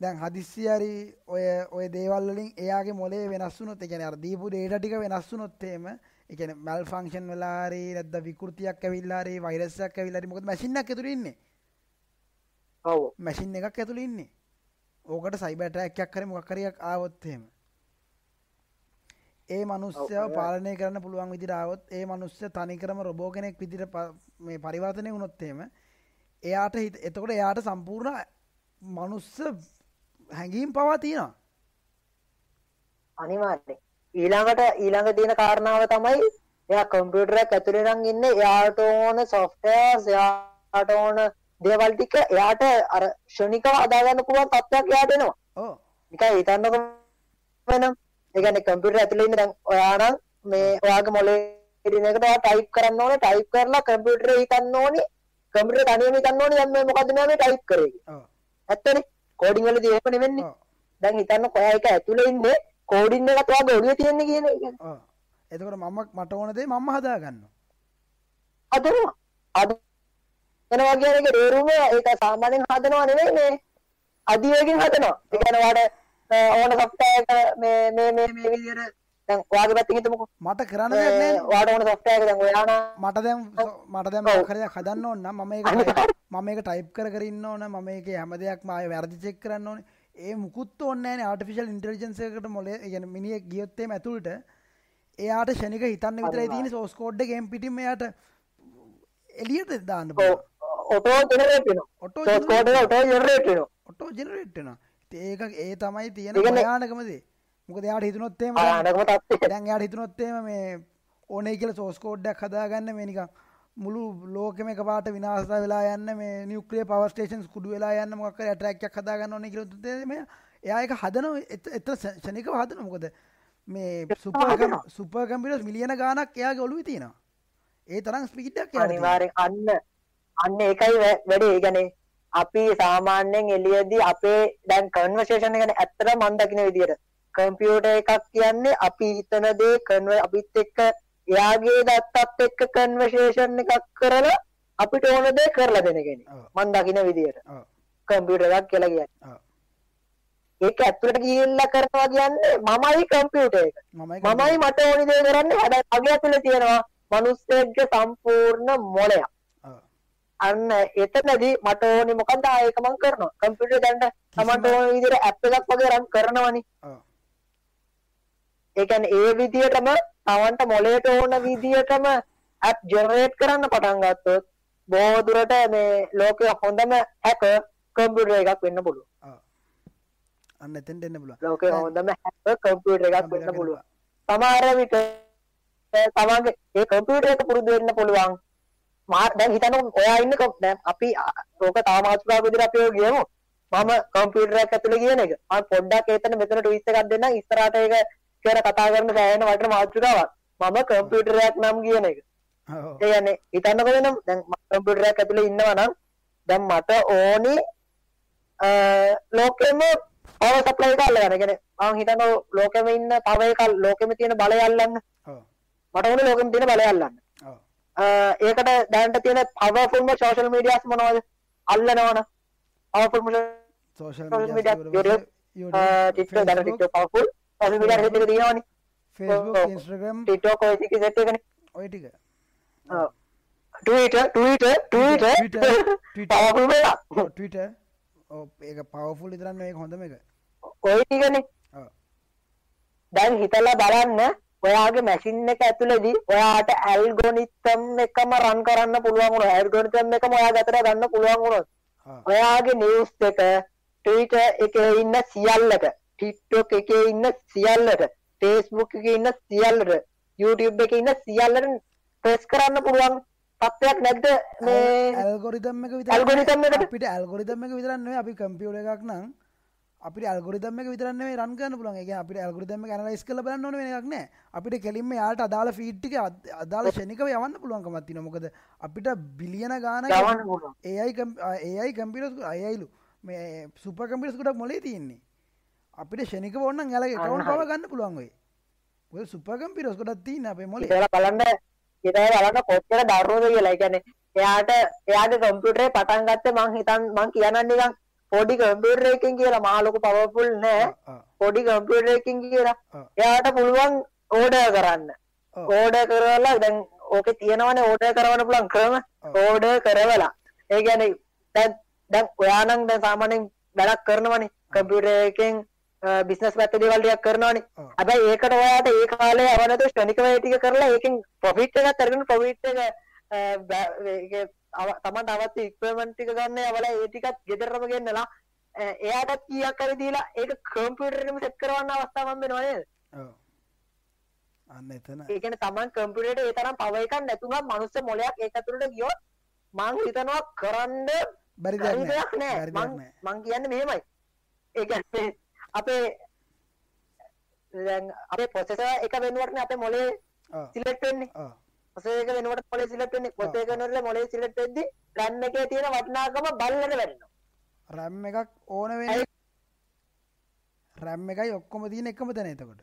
දැන් හදිස්සියරි ඔය ඔය දේවල්ලින් එයාගේ මොලේ වෙනස්සුනොත් එකන අර දීපු ඩේට ටික වෙනස්සුනොත්තේම එකන මැල් ෆංක්ෂන් වෙලාරේ නැද්ද විකෘතියක් ඇවිල්ලාරේ වෛරසයක් ඇවිල්ලාරි මොකද මැසින්නක් ඇතුළ ඉන්නේ. ඔව්. මැසින් එකක් ඇතුළ ඉන්නේ. ඕකට සයිබට ඇක්යක් කර මොකක්කරයක් ආවොත්හෙම ඒ මනුස්්‍යව ඔව්. පාලනය කරන්න පුළුවන් විදිරාවොත් ඒ මනුස්්‍ය තනිකරම රොබෝ කෙනෙක් විදිර මේ පරිවර්තනය වුණොත්තේම එයාට හිත එතකොට එයාට සම්පූර්ණ මනුස්ස හැඟීම් පවා තියෙනවා. අනිවාර්යෙන් ඊළඟට ඊළඟ තියෙන කාරණාව තමයි එයා කම්පියුටරයක් ඇතුලේ නම් ඉන්නේ. එයාට ඕන සොෆ්ට්වෙයාර්ස් එයාට ඕන දේවල් ටික එයාට අර ක්ෂණිකව හදාගන්න පුළුවන් තත්ත්වයක් එයාට එනවා ඕ නිකන් හිතන්නකො වෙනම්. ඒ කියන්නේ කම්පියුටර් ඇතුලේ ඉන්න දැන් ඔයා නම් මේ ඔයාගේ මොලේ ඉදින එකට ඔයා ටයිප් කරන්න ඕනේ. ටයිප් කරලා කම්පියුටරේ හිතන්න ඕනේ. කම්පියුටර් තනියම හිතන්න ඕනේ. දැන් මේ මොකද්ද මෙයා මේ ටයිප් කරේ ඕ ඇත්තනේ කෝඩින් වලදී එහෙම නෙවෙන්නේ. ඕ දැන් හිතන්න ඔයා එක ඇතුලේ ඉන්නේ කෝඩින් එකත් ඔයාගේ ඔළුවේ තියෙන්නේ කියන එක. එතකොට මම මට ඕනදේ මම හදාගන්න හදනවා අද වෙනවා කියන එක තේරුම ඒක සාමාන්‍යයෙන් හදනවා නෙවෙයි මේ. අධිවේගෙන් හදනවා. ඒ කියන්නේ ඔයාට අ, ඕන එක මේ මේ මේ මේ විදිහට දැන් ඔයාගේ පැත්තෙන් හිතමුකෝ. මට කරන්න දෙයක් මේ නෑ. ඔයාට ඕන software එක දැන් ඔයා නම් මට දැම් මට දැම ඔව්. කරයක් හදන්න ඕන්න මම ඒක type- මම ඒක ටයිප් කර කරන්න ඕන මම ඒක හැම දෙයක් මය වැරදි චෙක් කරන්න ඕන. ඒ මුකුත් ඔන්න ආටිෆිශල් ඉන්ටර්ජන්සකට මොල ගැන මිනිිය ගියොත්තේ ඇතුළට එයාට ෂණික හිතන්න විතරයි තින සෝස්කෝඩ් ගෙම් පිටිම යට එලියට දාන්න ඔටෝ ජෙනරේට් වෙනවා. ඔටෝ source code එක ඔටෝ ජෙනරේට් වෙනවා. ඒක ඒ තමයි තියෙන ඒ කියන්නේ- භයානකමදේ මොකද යාට ආනකම තත්ත්වය දැන් යාට හිතනොත්තේම මේ ඕනේ කියල සෝස්කෝඩ්ඩක් හදාගන්න මේනික මුළු ලෝකම එක පාට විනාස වෙලා යන්න මේ නිියක්‍රිය පවස්ටේෂන් කුඩු වෙලා යන්න මොක ඇටරක්යක් හදාගන්න ඕන කියලතේම එයාක හදන එත ෂනික හදන මොකද මේ සුපකම් සුපකම්පිට මිලියන ගානක් එයා ගොලු තියෙනවා. ඒ තරම් ස්පිකිටක් අනිවාර්යෙන් අන්න අන්න ඒකයි වැඩේ ඒ කියන්නේ අපි සාමාන්‍යයෙන් එළියදී අපේ දැන් කන්වර්සේෂන් එක ගැන ඇත්තට මම දකින විදියට කම්පියුටර් එකක් කියන්නේ අපි හිතන දේ කන්ව අපිත් එක්ක එයාගේ දත්තත් එක්ක කන්වර්සේෂන් එකක් කරලා අපිට ඕන දේ කරලා දෙන කෙනෙක්. මම දකින විදියට. කම්පියුටර් එකක් කියලා කියන්නේ. ඒක ඇතුළට ගිහිල්ලා කරනවා කියන්නේ මමයි කම්පියුටර් එක මමයි මට ඕනි දේ කරන්නේ හැබැයි මගේ ඇතුලේ තියෙනවා මිනිස්සෙක්ගේ සම්පූර්ණ මොලයක් ඔව්. අන්න එතනදී මට ඕනි මොකක්ද ආ ඒක මම කරනවා කම්පියුටර් දැන්ට තමන්ට ඕන විදිහට ඇප් එකක් වගේ රන් කරනවනේ. ඒ කියන්නේ ඒ විදිහටම තමන්ට මොලේට ඕන විදිහටම ඇප් ජෙනරේට් කරන්න පටන් ගත්තොත් බොහෝ දුරට මේ ලෝකයේ හොඳම හැකර් කම්පියුටර් එකක් වෙන්න පුළුවන්. අන්න එතෙන්ට එන්න පුළුවන්. ලෝකයේ හොඳම හැකර් කම්පියුටර් එකක් වෙන්න පුළුවන්. සමහර විට තමන්ගේ ඒ කම්පියුටර් එක පුරුදු වෙන්න පුළුවන්. මා දැන් හිතන්න ඔයා ඉන්න දැන් අපි ඕක තාම මාතෘකාවක් විදිහට අපි ගියමු. මම කම්පියුටර් එකක් ඇතුලේ කියන එක. මම පොඩ්ඩක් එතන මෙතන ට්විස්ට් එකක් දෙන්නම්. ඉස්සරහට ඒක කියන කතා කරන සෑහෙන වටින මාතෘකාවක් මම කම්පියුටර් එකක් නම් කියන එක ඔව්. ඒ කියන්නේ හිතන්නකො වෙනම් දැන් මම කම්පියුටර් එකක් ඇතුලේ ඉන්නවා නම් දැන් මට ඕනි ලෝකෙම පවර් සප්ලයි. ඒ කියන්නේ මම හිතනවා ලෝකෙම ඉන්න එක ලෝකෙම තියෙන බලය අල්ලන්න. මට ඕනේ ලෝකෙම තියෙන බලය අල්ලන්න. ඒකට දැනට තියෙන පවර්ෆුල්ම සෝෂල් මීඩියාස් මොනවද? අල්ලනවන. පවර්ෆුල්ම social social media, media TikTok දැන් ටික්ටොක් පවර්ෆුල් සෝෂල් මීඩියා හිතේ තියෙනවනේ. ෆේස්බුක් ඔව්. ඉන්ස්ට්‍රගම් ටික්ටොක් ඔය ටික සෙට් එකනේ. ඔය ටික ඔව්. Twitter Twitter Twitter Twitter, Twitter. Powerful එක. ටවිට ඒක පවෆුල් ඉතරන්න ඒ හොඳම එක ඔය ටිකනේ. ඔව්. දැන් හිතලා බලන්න ඔයාගේ මැෂින් එක ඇතුළේදී ඔයාට ඇල්ගොරිතම් එකම රන් කරන්න පුළුවන් වුණා. ඇල්ගොරිතම් එකම ඔයාගේ අතට ගන්න පුළුවන් වුණොත්. ඔයාගේ නිවුස් එක Twitter එකේ ඉන්න සියල්ලට, TikTok එකේ ඉන්න සියල්ලට, Facebook එකේ ඉන්න සියල්ලට, YouTube එකේ ඉන්න සියල්ලට ප්‍රෙස් කරන්න පුළුවන් තත්ත්වයක් නැද්ද මේ ඇල්ගොරිදම් එක විතර ඇල්ගොරිතම් එකට? අපිට ඇල්ගොරිදම් එක විතරන්නේ අපි කම්පියුට එකක් නම් අපිට ඇල්ගොරිදම් එක විතරන්නේ රන් කරන්න පුළුවන් එක අපිට ඇල්ගොරිදම් එක ඇනලයිස් කරලා බලන්න ඕන වෙන එකක් නෑ අපිට කෙලින්ම යාට අදාළ ෆීඩ් ටික අද- අදාළ ෂණිකව යවන්න පුළුවන්කමක් තියෙනවා මොකද අපිට බිලියන ගානක යවන්න පුළුවන්. ඒයි ඒයි කම්පියුටර් අයයිලු මේ සුප කම්පියුටර්ස් ගොඩක් මොලේ තියෙන්නේ අපිට ෂණික ඕන්න ඇලගේ කවුන් පව ගන්න පුළුවන් ඔය ඔය සුප කම්පියුටර්ස් ගොඩක් තියෙන අපේ මොලේ බලන්න ඉතල බලන්න කොච්චර දරුණුද කියලා. කියන්නේ එයාට එයාගේ කම්පියුටරේ පටන් ගත්තේ මං හිතන් මං කියන්නම් නිකන් පොඩි කම්පියුටර් එකකින් කියලා. මාලොකු පවර්ෆුල් නෑ. පොඩි කම්පියුටර් එකකින් කියලා. එයාට පුළුවන් ඕඩර් කරන්න. ඕඩර් කරලා දැන් ඕකේ තියෙනවනේ ඕඩර් කරවන්න පුළුවන් ක්‍රම. ඕඩර් කරවලා. ඒ කියන්නේ දැන් දැන් ඔයා නම් දැන් සාමාන්‍යයෙන් වැඩක් කරනවනේ. කම්පියුටර් එකෙන් බිස්නස් පැත්තේ දේවල් ටිකක් කරනවනේ. හැබැයි ඒකට ඔයාට ඒ කාලේ අවනත ශ්‍රණික වේ ටික කරලා ඒකෙන් ප්‍රොෆිට් එකක් අරගෙන ප්‍රොෆිට් එක අ, බෑ- ඒක අව- තමන්ට අවශ්‍ය ඉක්වයිප්මන්ට් ටික ගන්න යවලා ඒ ටිකත් ගෙදරම ගෙන්නලා එයාටත් කීයක් හරි දීලා ඒක කම්පියුටර් එකෙම සෙට් කරවන්න අවස්ථාවක් හම්බෙනවා නේද ඔව්. අන්න එතන ඒ කියන්නේ තමන් කම්පියුටරේට ඒ තරම් පවර් එකක් නැතුණත් මනුස්ස මොලයක් ඒක ඇතුළට ගියොත් මං හිතනවා කරන්න බැරි දෙයක් නෑ මං කියන්නේ මෙහෙමයි ඒ අපේ දැන් අපේ ප්‍රොසෙසර් එක වෙනුවටනේ අපේ මොලේ. සිලෙක්ට් වෙන්නේ ඔව්. ප්‍රොසෙසර් එක වෙනුවට මොලේ සිලෙක්ට් වෙන්නේ ප්‍රොසෙසර් එක වෙනුවට මොලේ සිලෙක්ට් වෙද්දි RAM එකේ තියෙන වටිනාකම බල්ලට වැඩෙනවා රැම් එකක් ඕන වෙන ඇයි? රැම් එකයි ඔක්කොම තියෙන එකම තැන එතකොට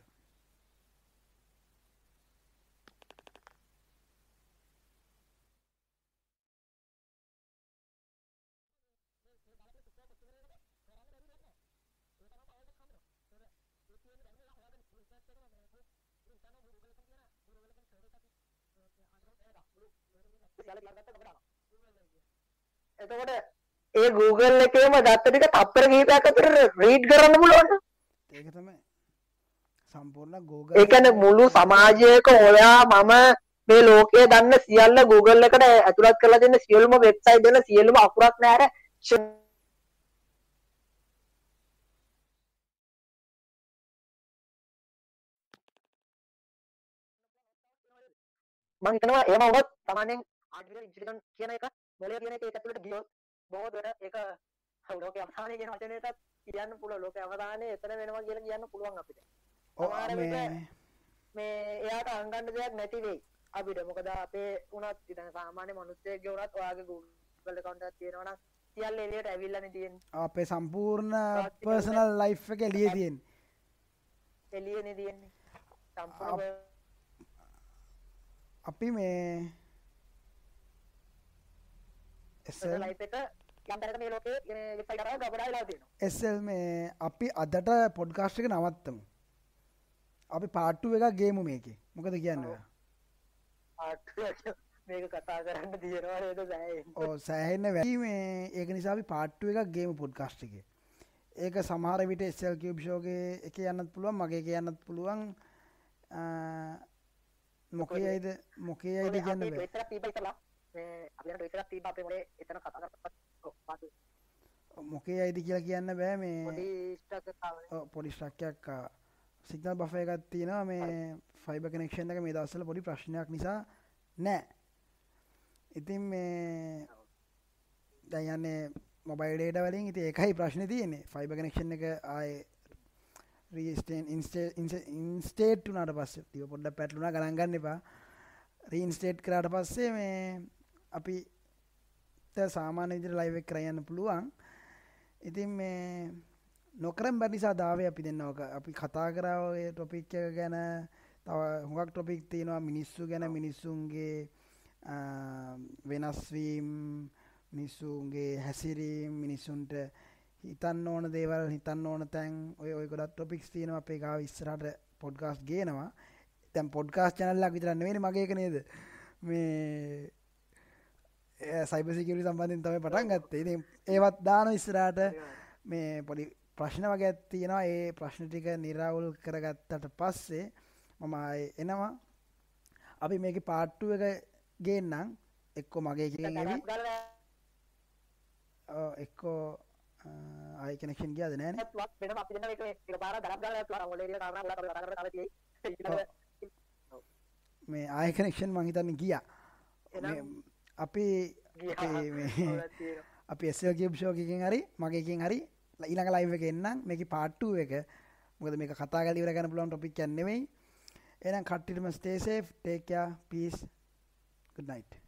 එතකොට ඒ Google එකේම දත්ත ටික තප්පර කිහිපයක් අතර රීඩ් කරන්න පුළුවන් ඒක තමයි. සම්පූර්ණ ගෝග ඒ කියන්නේ මුළු සමාජයක ඔයා මම මේ ලෝකයේ දන්න සියල්ල Google එකට ඇතුළත් කරලා දෙන්න සියලුම වෙබ්සයිට් වල සියලුම අකුරක් නැර මම හිතනවා එහෙම වුණොත් සාමාන්‍යයෙන් ආර්ටිෆිෂල් ඉන්ටෙලිජන්ස් කියන එක මොලේ කියන එක ඒක ඇතුළට ගියොත් බොහෝ දුරට ඒක ලෝකයේ අවසානයේ කියන වචනයටත් කියන්න පුළුවන්. ලෝකයේ අවසානයේ එතන වෙනවා කියලා කියන්න පුළුවන් අපිට. ඔව්, මේ එයාට අංගන්න දෙයක් නැති වෙයි අපිට. මොකද අපේ උනත් ඉතින් සාමාන්‍ය මිනිස්සෙක්ගේ උනත් ඔයාගේ Google account එකක් තියෙනවා නම් සියල්ල එළියට ඇවිල්ලානේ තියෙන්නේ. අපේ සම්පූර්ණ පර්සනල් ලයිෆ් එක එළියේ තියෙන එළියනේ තියෙන්නේ. සම්පූර්ණ වෙලා තියෙනවා. එසල් මේ අපි අදට පොඩ්කාස්ට් එක නවත්තමු. අපි පාට්ටු එකක් ගේමු මේකේ. මොකද කියන්න ඕ සෑහෙන්න? වැඩි මේ. ඒක නිසා අපි පාට්ටු එකක් ගේම පොඩ්කාස්ට් එක. ඒක සමහර විට එස්සල් කිව් ෂෝගේ එක යන්නත් පුළුවන් මගේ එක යන්නත් පුළුවන් මොකේ අයිද මොකේ අයිද කියන්න බෑ. එකක් තිබ්බා ඉතලා මේ අපි යන ට්විටර් එකක් තිබ්බා අපේ මොලේ එතන කතා පාතු මොකේ අයිද කියලා කියන්න බෑ. මේ පොඩි ස්ටක් එකක් ඔව්, පොඩි ස්ට්‍රක්යක් සිගනල් බෆ එකත් තියෙනවා. මේ ෆයිබ කනෙක්ෂන් එක මේ දවස්වල පොඩි ප්‍රශ්නයක් නිසා නෑ. ඉතින් මේ දැයන්නේ මොබයිල් ඩේට වලින්. ඉති එකයි ප්‍රශ්න තියෙන්නේ. ෆයිබ කනෙක්ෂන් එක ආය රීස්ටේන් ඉන්ස්ටේට් වනාට පස්ස තිව පොඩ්ඩ පැටලුනා ගණන්ගන්න එපා රීන්ස්ටේට් කරාට පස්සේ මේ අපි ත සාමාන්‍ය විදිර ලයිවෙක් කරයන්න පුළුවන් ඉතින් මේ නොකරම් බැනිසා දාවේ අපි දෙන්නවක අපි කතා කරාව ටොපික් එක ගැන තව හුඟක් ටොපික් තියෙනවා මිනිස්සු ගැන මිනිස්සුන්ගේ ආ, වෙනස්වීම් මිනිස්සුන්ගේ හැසිරීම් මිනිස්සුන්ට හිතන්න ඕන දේවල් හිතන්න ඕන තැන් ඔය ඔය ගොඩත් ටොපික්ස් තියෙනවා. අපේ ගාව ඉස්සරහට පොඩ්කාස්ට් ගේනවා. දැන් පොඩ්කාස්ට් channel එකක් විතර නෙවෙයි මගේ එක නේද? මේ සයිබසිකරි සම්බන්ධින් තමයි පටන් ගත්තේ. ඒවත් දාන ඉස්සරහට මේ පොඩි ප්‍රශ්න වගේ තියෙනවා. ඒ ප්‍රශ්න ටික නිරවුල් කරගත්තට පස්සේ මම එනවා. අපි මේක පාට්ටු එක ගේන්නම්. එක්කො මගේ ඔව්, එක්කෝ ආයි කනෙක්ෂන් ගියාද? නෑනේ වෙනම අපි දෙන්න එක එක පාර දරක් ගාලා මොලේ ඉන්න කාරණා කතා කරලා තව තියෙයි මේ ආය කනෙක්ෂන් මං හිතන්නේ ගියා. අපි. අපේ එස්සල් කියප් ෂෝ එකකින් හරි මගේ එකකින් හරි ඊළඟ ලයිව් එක එන්නම්. මේකේ පාර්ට් 2 එක. මොකද මේක කතා කරලා ඉවර කරන්න පුළුවන් ටොපික් එකක් නෙමෙයි. එහෙනම් කට්ටියටම stay safe. Take care. Peace. Good night